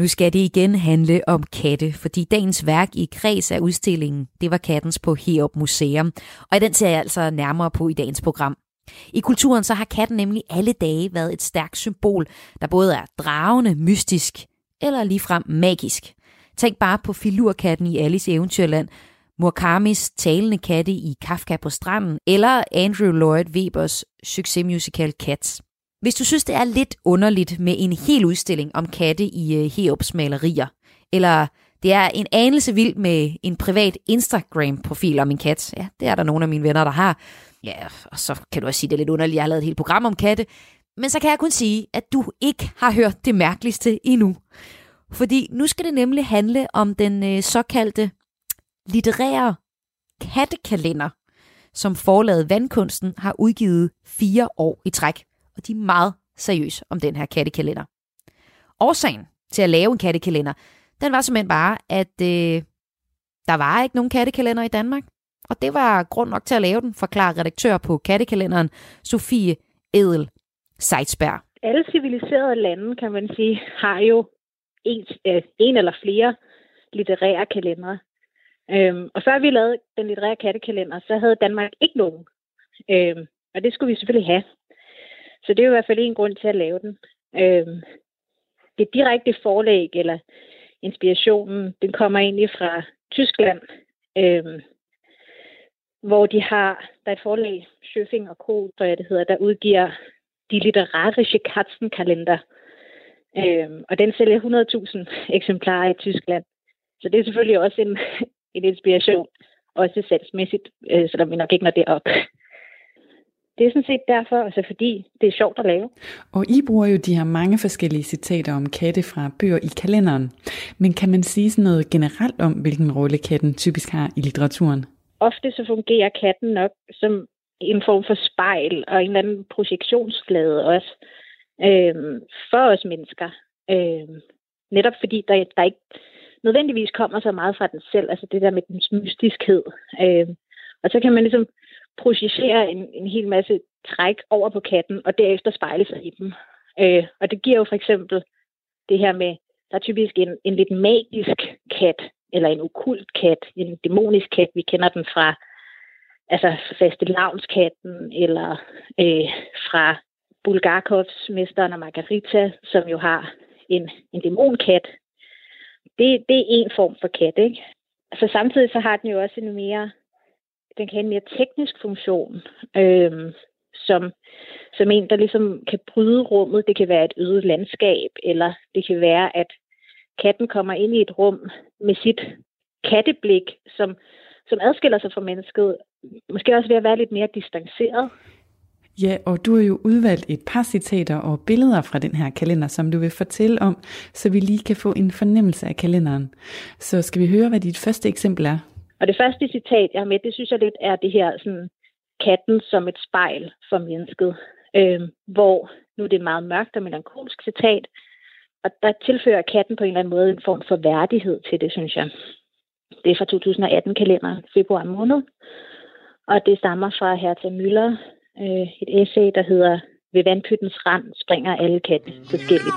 Nu skal det igen handle om katte, fordi dagens værk i kreds af udstillingen, det var kattens på Heop Museum, og den ser jeg altså nærmere på i dagens program. I kulturen så har katten nemlig alle dage været et stærkt symbol, der både er dragende, mystisk eller ligefrem magisk. Tænk bare på filurkatten i Alice Eventyrland, Murakamis talende katte i Kafka på stranden, eller Andrew Lloyd Webers succesmusical Cats. Hvis du synes, det er lidt underligt med en hel udstilling om katte i øh, Heops malerier, eller det er en anelse vild med en privat Instagram-profil om en kat, ja, det er der nogle af mine venner, der har, ja, og så kan du også sige, det er lidt underligt, jeg har lavet et helt program om katte, men så kan jeg kun sige, at du ikke har hørt det mærkeligste endnu. Fordi nu skal det nemlig handle om den øh, såkaldte litterære kattekalender, som forlaget Vandkunsten har udgivet fire år i træk og de er meget seriøse om den her kattekalender. Årsagen til at lave en kattekalender, den var simpelthen bare, at øh, der var ikke nogen kattekalender i Danmark. Og det var grund nok til at lave den, forklarer redaktør på kattekalenderen, Sofie Edel Seitsberg. Alle civiliserede lande, kan man sige, har jo en, øh, en eller flere litterære kalendere. Øhm, og før vi lavede den litterære kattekalender, så havde Danmark ikke nogen. Øhm, og det skulle vi selvfølgelig have. Så det er jo i hvert fald en grund til at lave den. Øhm, det direkte forlæg eller inspirationen, den kommer egentlig fra Tyskland, øhm, hvor de har, der er et forlag, Schöfing og Co., tror jeg det hedder, der udgiver de litterære Katzenkalender. Øhm, og den sælger 100.000 eksemplarer i Tyskland. Så det er selvfølgelig også en, en inspiration, også salgsmæssigt, øh, selvom vi nok ikke når det op det er sådan set derfor, altså fordi det er sjovt at lave. Og I bruger jo de her mange forskellige citater om katte fra bøger i kalenderen. Men kan man sige sådan noget generelt om, hvilken rolle katten typisk har i litteraturen? Ofte så fungerer katten nok som en form for spejl og en eller anden projektionsflade også. øh, for os mennesker. Øh, netop fordi der, der ikke nødvendigvis kommer så meget fra den selv, altså det der med dens mystiskhed. Øh, og så kan man ligesom projicere en, en hel masse træk over på katten, og derefter spejle sig i dem. Øh, og det giver jo for eksempel det her med, der er typisk en, en lidt magisk kat, eller en okult kat, en dæmonisk kat. Vi kender den fra altså faste lavnskatten, eller øh, fra Bulgakovs mesteren og Margarita, som jo har en, en dæmonkat. Det, det er en form for kat, ikke? Så samtidig så har den jo også en mere, den kan have en mere teknisk funktion, øh, som, som en, der ligesom kan bryde rummet. Det kan være et øget landskab, eller det kan være, at katten kommer ind i et rum med sit katteblik, som, som adskiller sig fra mennesket, måske også ved at være lidt mere distanceret. Ja, og du har jo udvalgt et par citater og billeder fra den her kalender, som du vil fortælle om, så vi lige kan få en fornemmelse af kalenderen. Så skal vi høre, hvad dit første eksempel er? Og det første citat, jeg har med, det synes jeg lidt er det her sådan, katten som et spejl for mennesket, øh, hvor nu er det et meget mørkt og melankolsk citat, og der tilfører katten på en eller anden måde en form for værdighed til det, synes jeg. Det er fra 2018-kalenderen, februar måned, og det stammer fra Hertha Müller, øh, et essay, der hedder Ved vandpyttens rand springer alle katte forskelligt.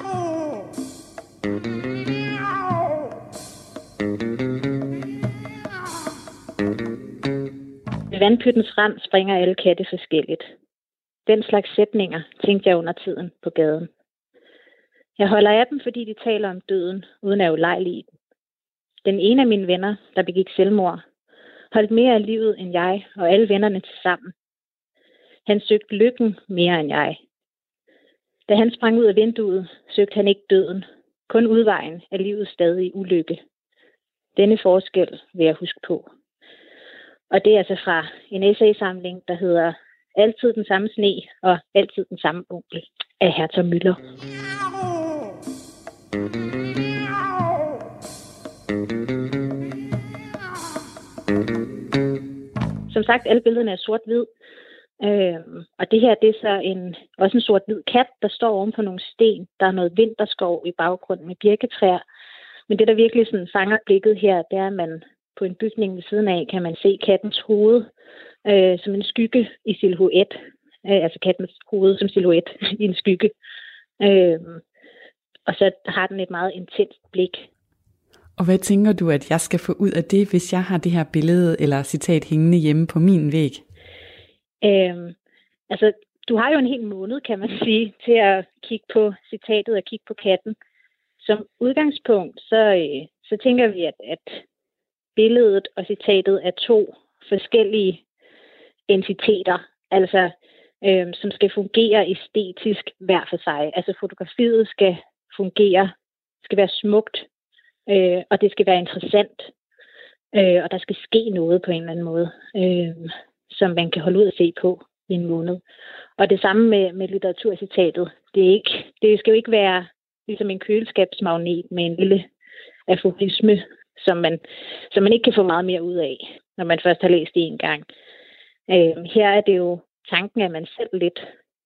Vandpyttens rand springer alle katte forskelligt. Den slags sætninger tænkte jeg under tiden på gaden. Jeg holder af dem, fordi de taler om døden, uden at ulejlige den. Den ene af mine venner, der begik selvmord, holdt mere af livet end jeg og alle vennerne til sammen. Han søgte lykken mere end jeg. Da han sprang ud af vinduet, søgte han ikke døden, kun udvejen af livet stadig ulykke. Denne forskel vil jeg huske på. Og det er altså fra en essaysamling, der hedder Altid den samme sne og Altid den samme onkel af Hertha Müller. Som sagt, alle billederne er sort-hvid. Øhm, og det her, det er så en, også en sort-hvid kat, der står oven på nogle sten. Der er noget vinterskov i baggrunden med birketræer. Men det, der virkelig sådan fanger blikket her, det er, at man på en bygning ved siden af, kan man se kattens hoved øh, som en skygge i silhuet. Øh, altså kattens hoved som silhuet i en skygge. Øh, og så har den et meget intenst blik. Og hvad tænker du, at jeg skal få ud af det, hvis jeg har det her billede eller citat hængende hjemme på min væg? Øh, altså, du har jo en hel måned, kan man sige, til at kigge på citatet og kigge på katten. Som udgangspunkt, så, øh, så tænker vi, at, at billedet og citatet er to forskellige entiteter, altså øh, som skal fungere æstetisk hver for sig. Altså fotografiet skal fungere, skal være smukt, øh, og det skal være interessant, øh, og der skal ske noget på en eller anden måde, øh, som man kan holde ud at se på i en måned. Og det samme med, med litteraturcitatet. Det, er ikke, det skal jo ikke være ligesom en køleskabsmagnet med en lille aforisme, som man, som man ikke kan få meget mere ud af, når man først har læst det en gang. Øh, her er det jo tanken, at man selv lidt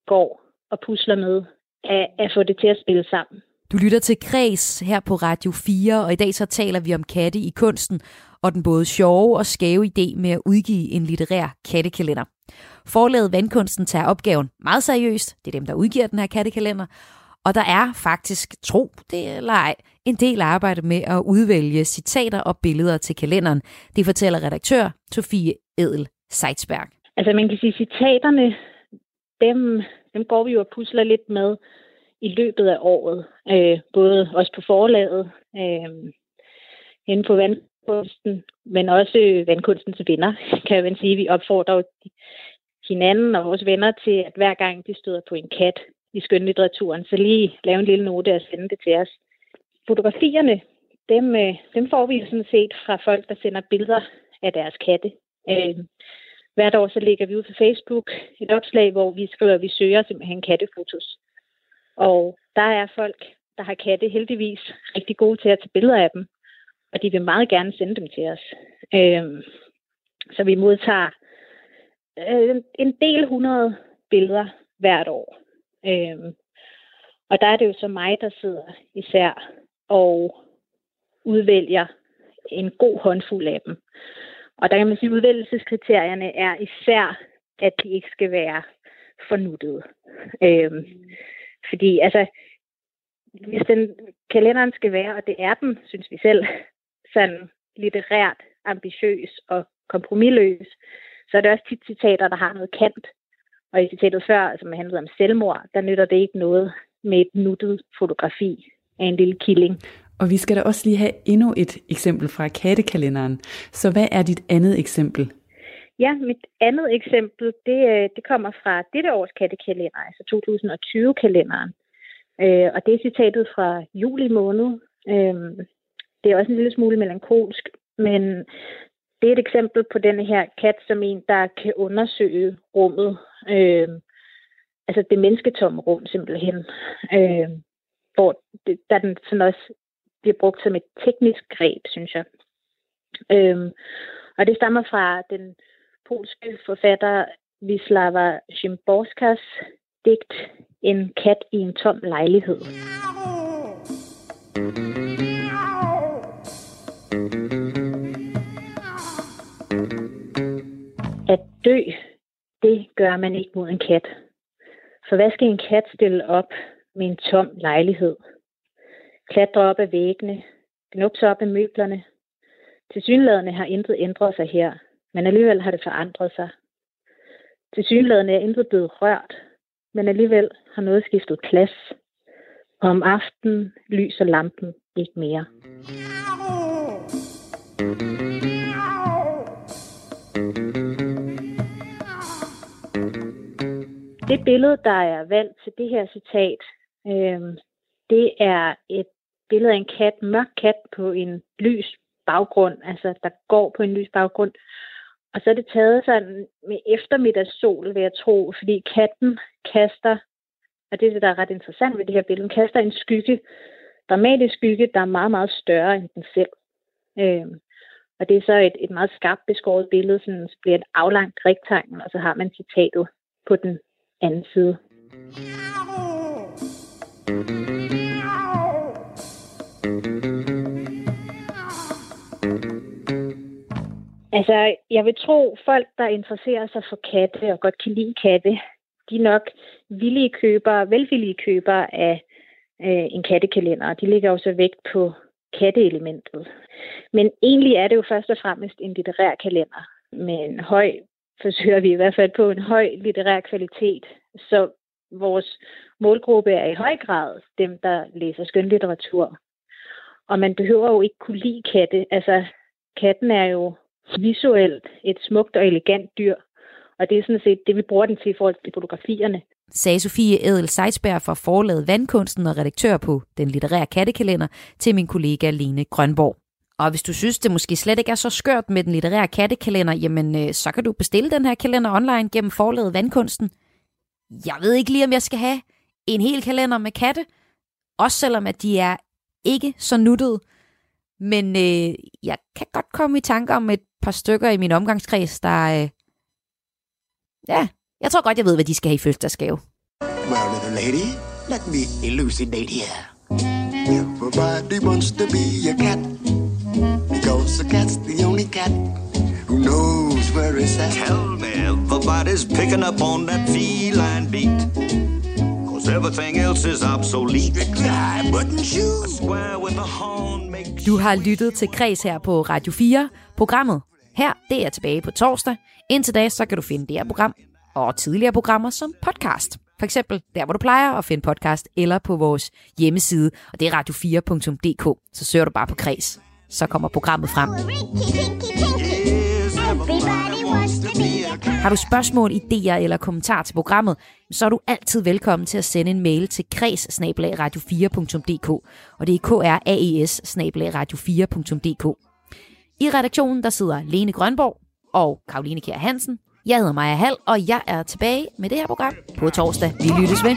går og pusler med at, at få det til at spille sammen. Du lytter til Græs her på Radio 4, og i dag så taler vi om katte i kunsten, og den både sjove og skæve idé med at udgive en litterær kattekalender. Forlaget Vandkunsten tager opgaven meget seriøst, det er dem, der udgiver den her kattekalender, og der er faktisk, tro det eller ej, en del arbejde med at udvælge citater og billeder til kalenderen. Det fortæller redaktør Sofie Edel Seitzberg. Altså man kan sige, citaterne, dem, dem går vi jo og pusler lidt med i løbet af året. Øh, både også på forlaget, øh, inde på vandkunsten, men også vandkunstens venner, kan man sige. Vi opfordrer jo hinanden og vores venner til, at hver gang de støder på en kat i skønlitteraturen, så lige lave en lille note og sende det til os. Fotografierne, dem, øh, dem får vi sådan set fra folk, der sender billeder af deres katte. Øh, hvert år så lægger vi ud på Facebook et opslag, hvor vi skriver, at vi søger simpelthen kattefotos. Og der er folk, der har katte heldigvis rigtig gode til at tage billeder af dem, og de vil meget gerne sende dem til os. Øh, så vi modtager øh, en del hundrede billeder hvert år. Øh, Og der er det jo så mig, der sidder især og udvælger en god håndfuld af dem. Og der kan man sige, at udvælgelseskriterierne er især, at de ikke skal være fornuttede. Øhm, fordi altså, hvis den kalenderen skal være, og det er den, synes vi selv, sådan litterært ambitiøs og kompromilløs, så er det også tit citater, der har noget kant. Og i citatet før, som handlede om selvmord, der nytter det ikke noget med et nuttet fotografi af en lille killing. Og vi skal da også lige have endnu et eksempel fra kattekalenderen. Så hvad er dit andet eksempel? Ja, mit andet eksempel, det, øh, det kommer fra dette års kattekalender, altså 2020-kalenderen. Øh, og det er citatet fra juli måned. Øh, det er også en lille smule melankolsk, men det er et eksempel på den her kat som en, der kan undersøge rummet. Øh, altså det mennesketomme rum simpelthen. Øh, hvor det, der den sådan også bliver brugt som et teknisk greb, synes jeg. Øh, og det stammer fra den polske forfatter Wisława Szymborskas digt En kat i en tom lejlighed. At dø, det gør man ikke mod en kat. For hvad skal en kat stille op med en tom lejlighed? Klatre op ad væggene, gnubse op af møblerne. Tilsyneladende har intet ændret sig her, men alligevel har det forandret sig. Tilsyneladende er intet blevet rørt, men alligevel har noget skiftet plads. Og om aftenen lyser lampen ikke mere. Det billede, der er valgt til det her citat, øh, det er et billede af en kat, mørk kat på en lys baggrund, altså der går på en lys baggrund. Og så er det taget sådan med eftermiddagssol, vil jeg tro, fordi katten kaster, og det er det, der er ret interessant ved det her billede, den kaster en skygge, dramatisk skygge, der er meget, meget større end den selv. Øh, og det er så et, et meget skarpt beskåret billede, sådan, så bliver et aflangt rektangel, og så har man citatet på den anden side. Altså, jeg vil tro, folk, der interesserer sig for katte og godt kan lide katte, de er nok villige købere, velvillige købere af øh, en kattekalender. De ligger jo så vægt på katteelementet. Men egentlig er det jo først og fremmest en litterær kalender med en høj, forsøger vi i hvert fald på en høj litterær kvalitet. Så vores målgruppe er i høj grad dem, der læser skønlitteratur. Og man behøver jo ikke kunne lide katte. Altså, katten er jo visuelt et smukt og elegant dyr. Og det er sådan set det, vi bruger den til i forhold til fotografierne. Sagde Sofie Edel Seidsberg fra forlaget Vandkunsten og redaktør på Den Litterære Kattekalender til min kollega Lene Grønborg. Og hvis du synes, det måske slet ikke er så skørt med den litterære kattekalender, jamen øh, så kan du bestille den her kalender online gennem forlaget Vandkunsten. Jeg ved ikke lige, om jeg skal have en hel kalender med katte, også selvom at de er ikke så nuttede. Men øh, jeg kan godt komme i tanker om et par stykker i min omgangskreds, der... Øh, ja, jeg tror godt, jeg ved, hvad de skal have i fødselsdagsgave. Well, little lady, let me elucidate here. Everybody wants to be a cat a cat's the only cat who knows where it's at. Tell me everybody's picking up on that feline beat. Cause everything else is obsolete. Strictly high button shoes. A square with a horn makes Du har lyttet til Kreds her på Radio 4. Programmet her, det er tilbage på torsdag. Indtil da, så kan du finde det her program og tidligere programmer som podcast. For eksempel der, hvor du plejer at finde podcast, eller på vores hjemmeside, og det er radio4.dk. Så søger du bare på Kreds, så kommer programmet frem. Har du spørgsmål, idéer eller kommentarer til programmet, så er du altid velkommen til at sende en mail til kreds radio4.dk, og det er kraes radio4.dk. I redaktionen der sidder Lene Grønborg og Karoline Kjær Hansen. Jeg hedder Maja Hall, og jeg er tilbage med det her program på torsdag. Vi lyttes ved.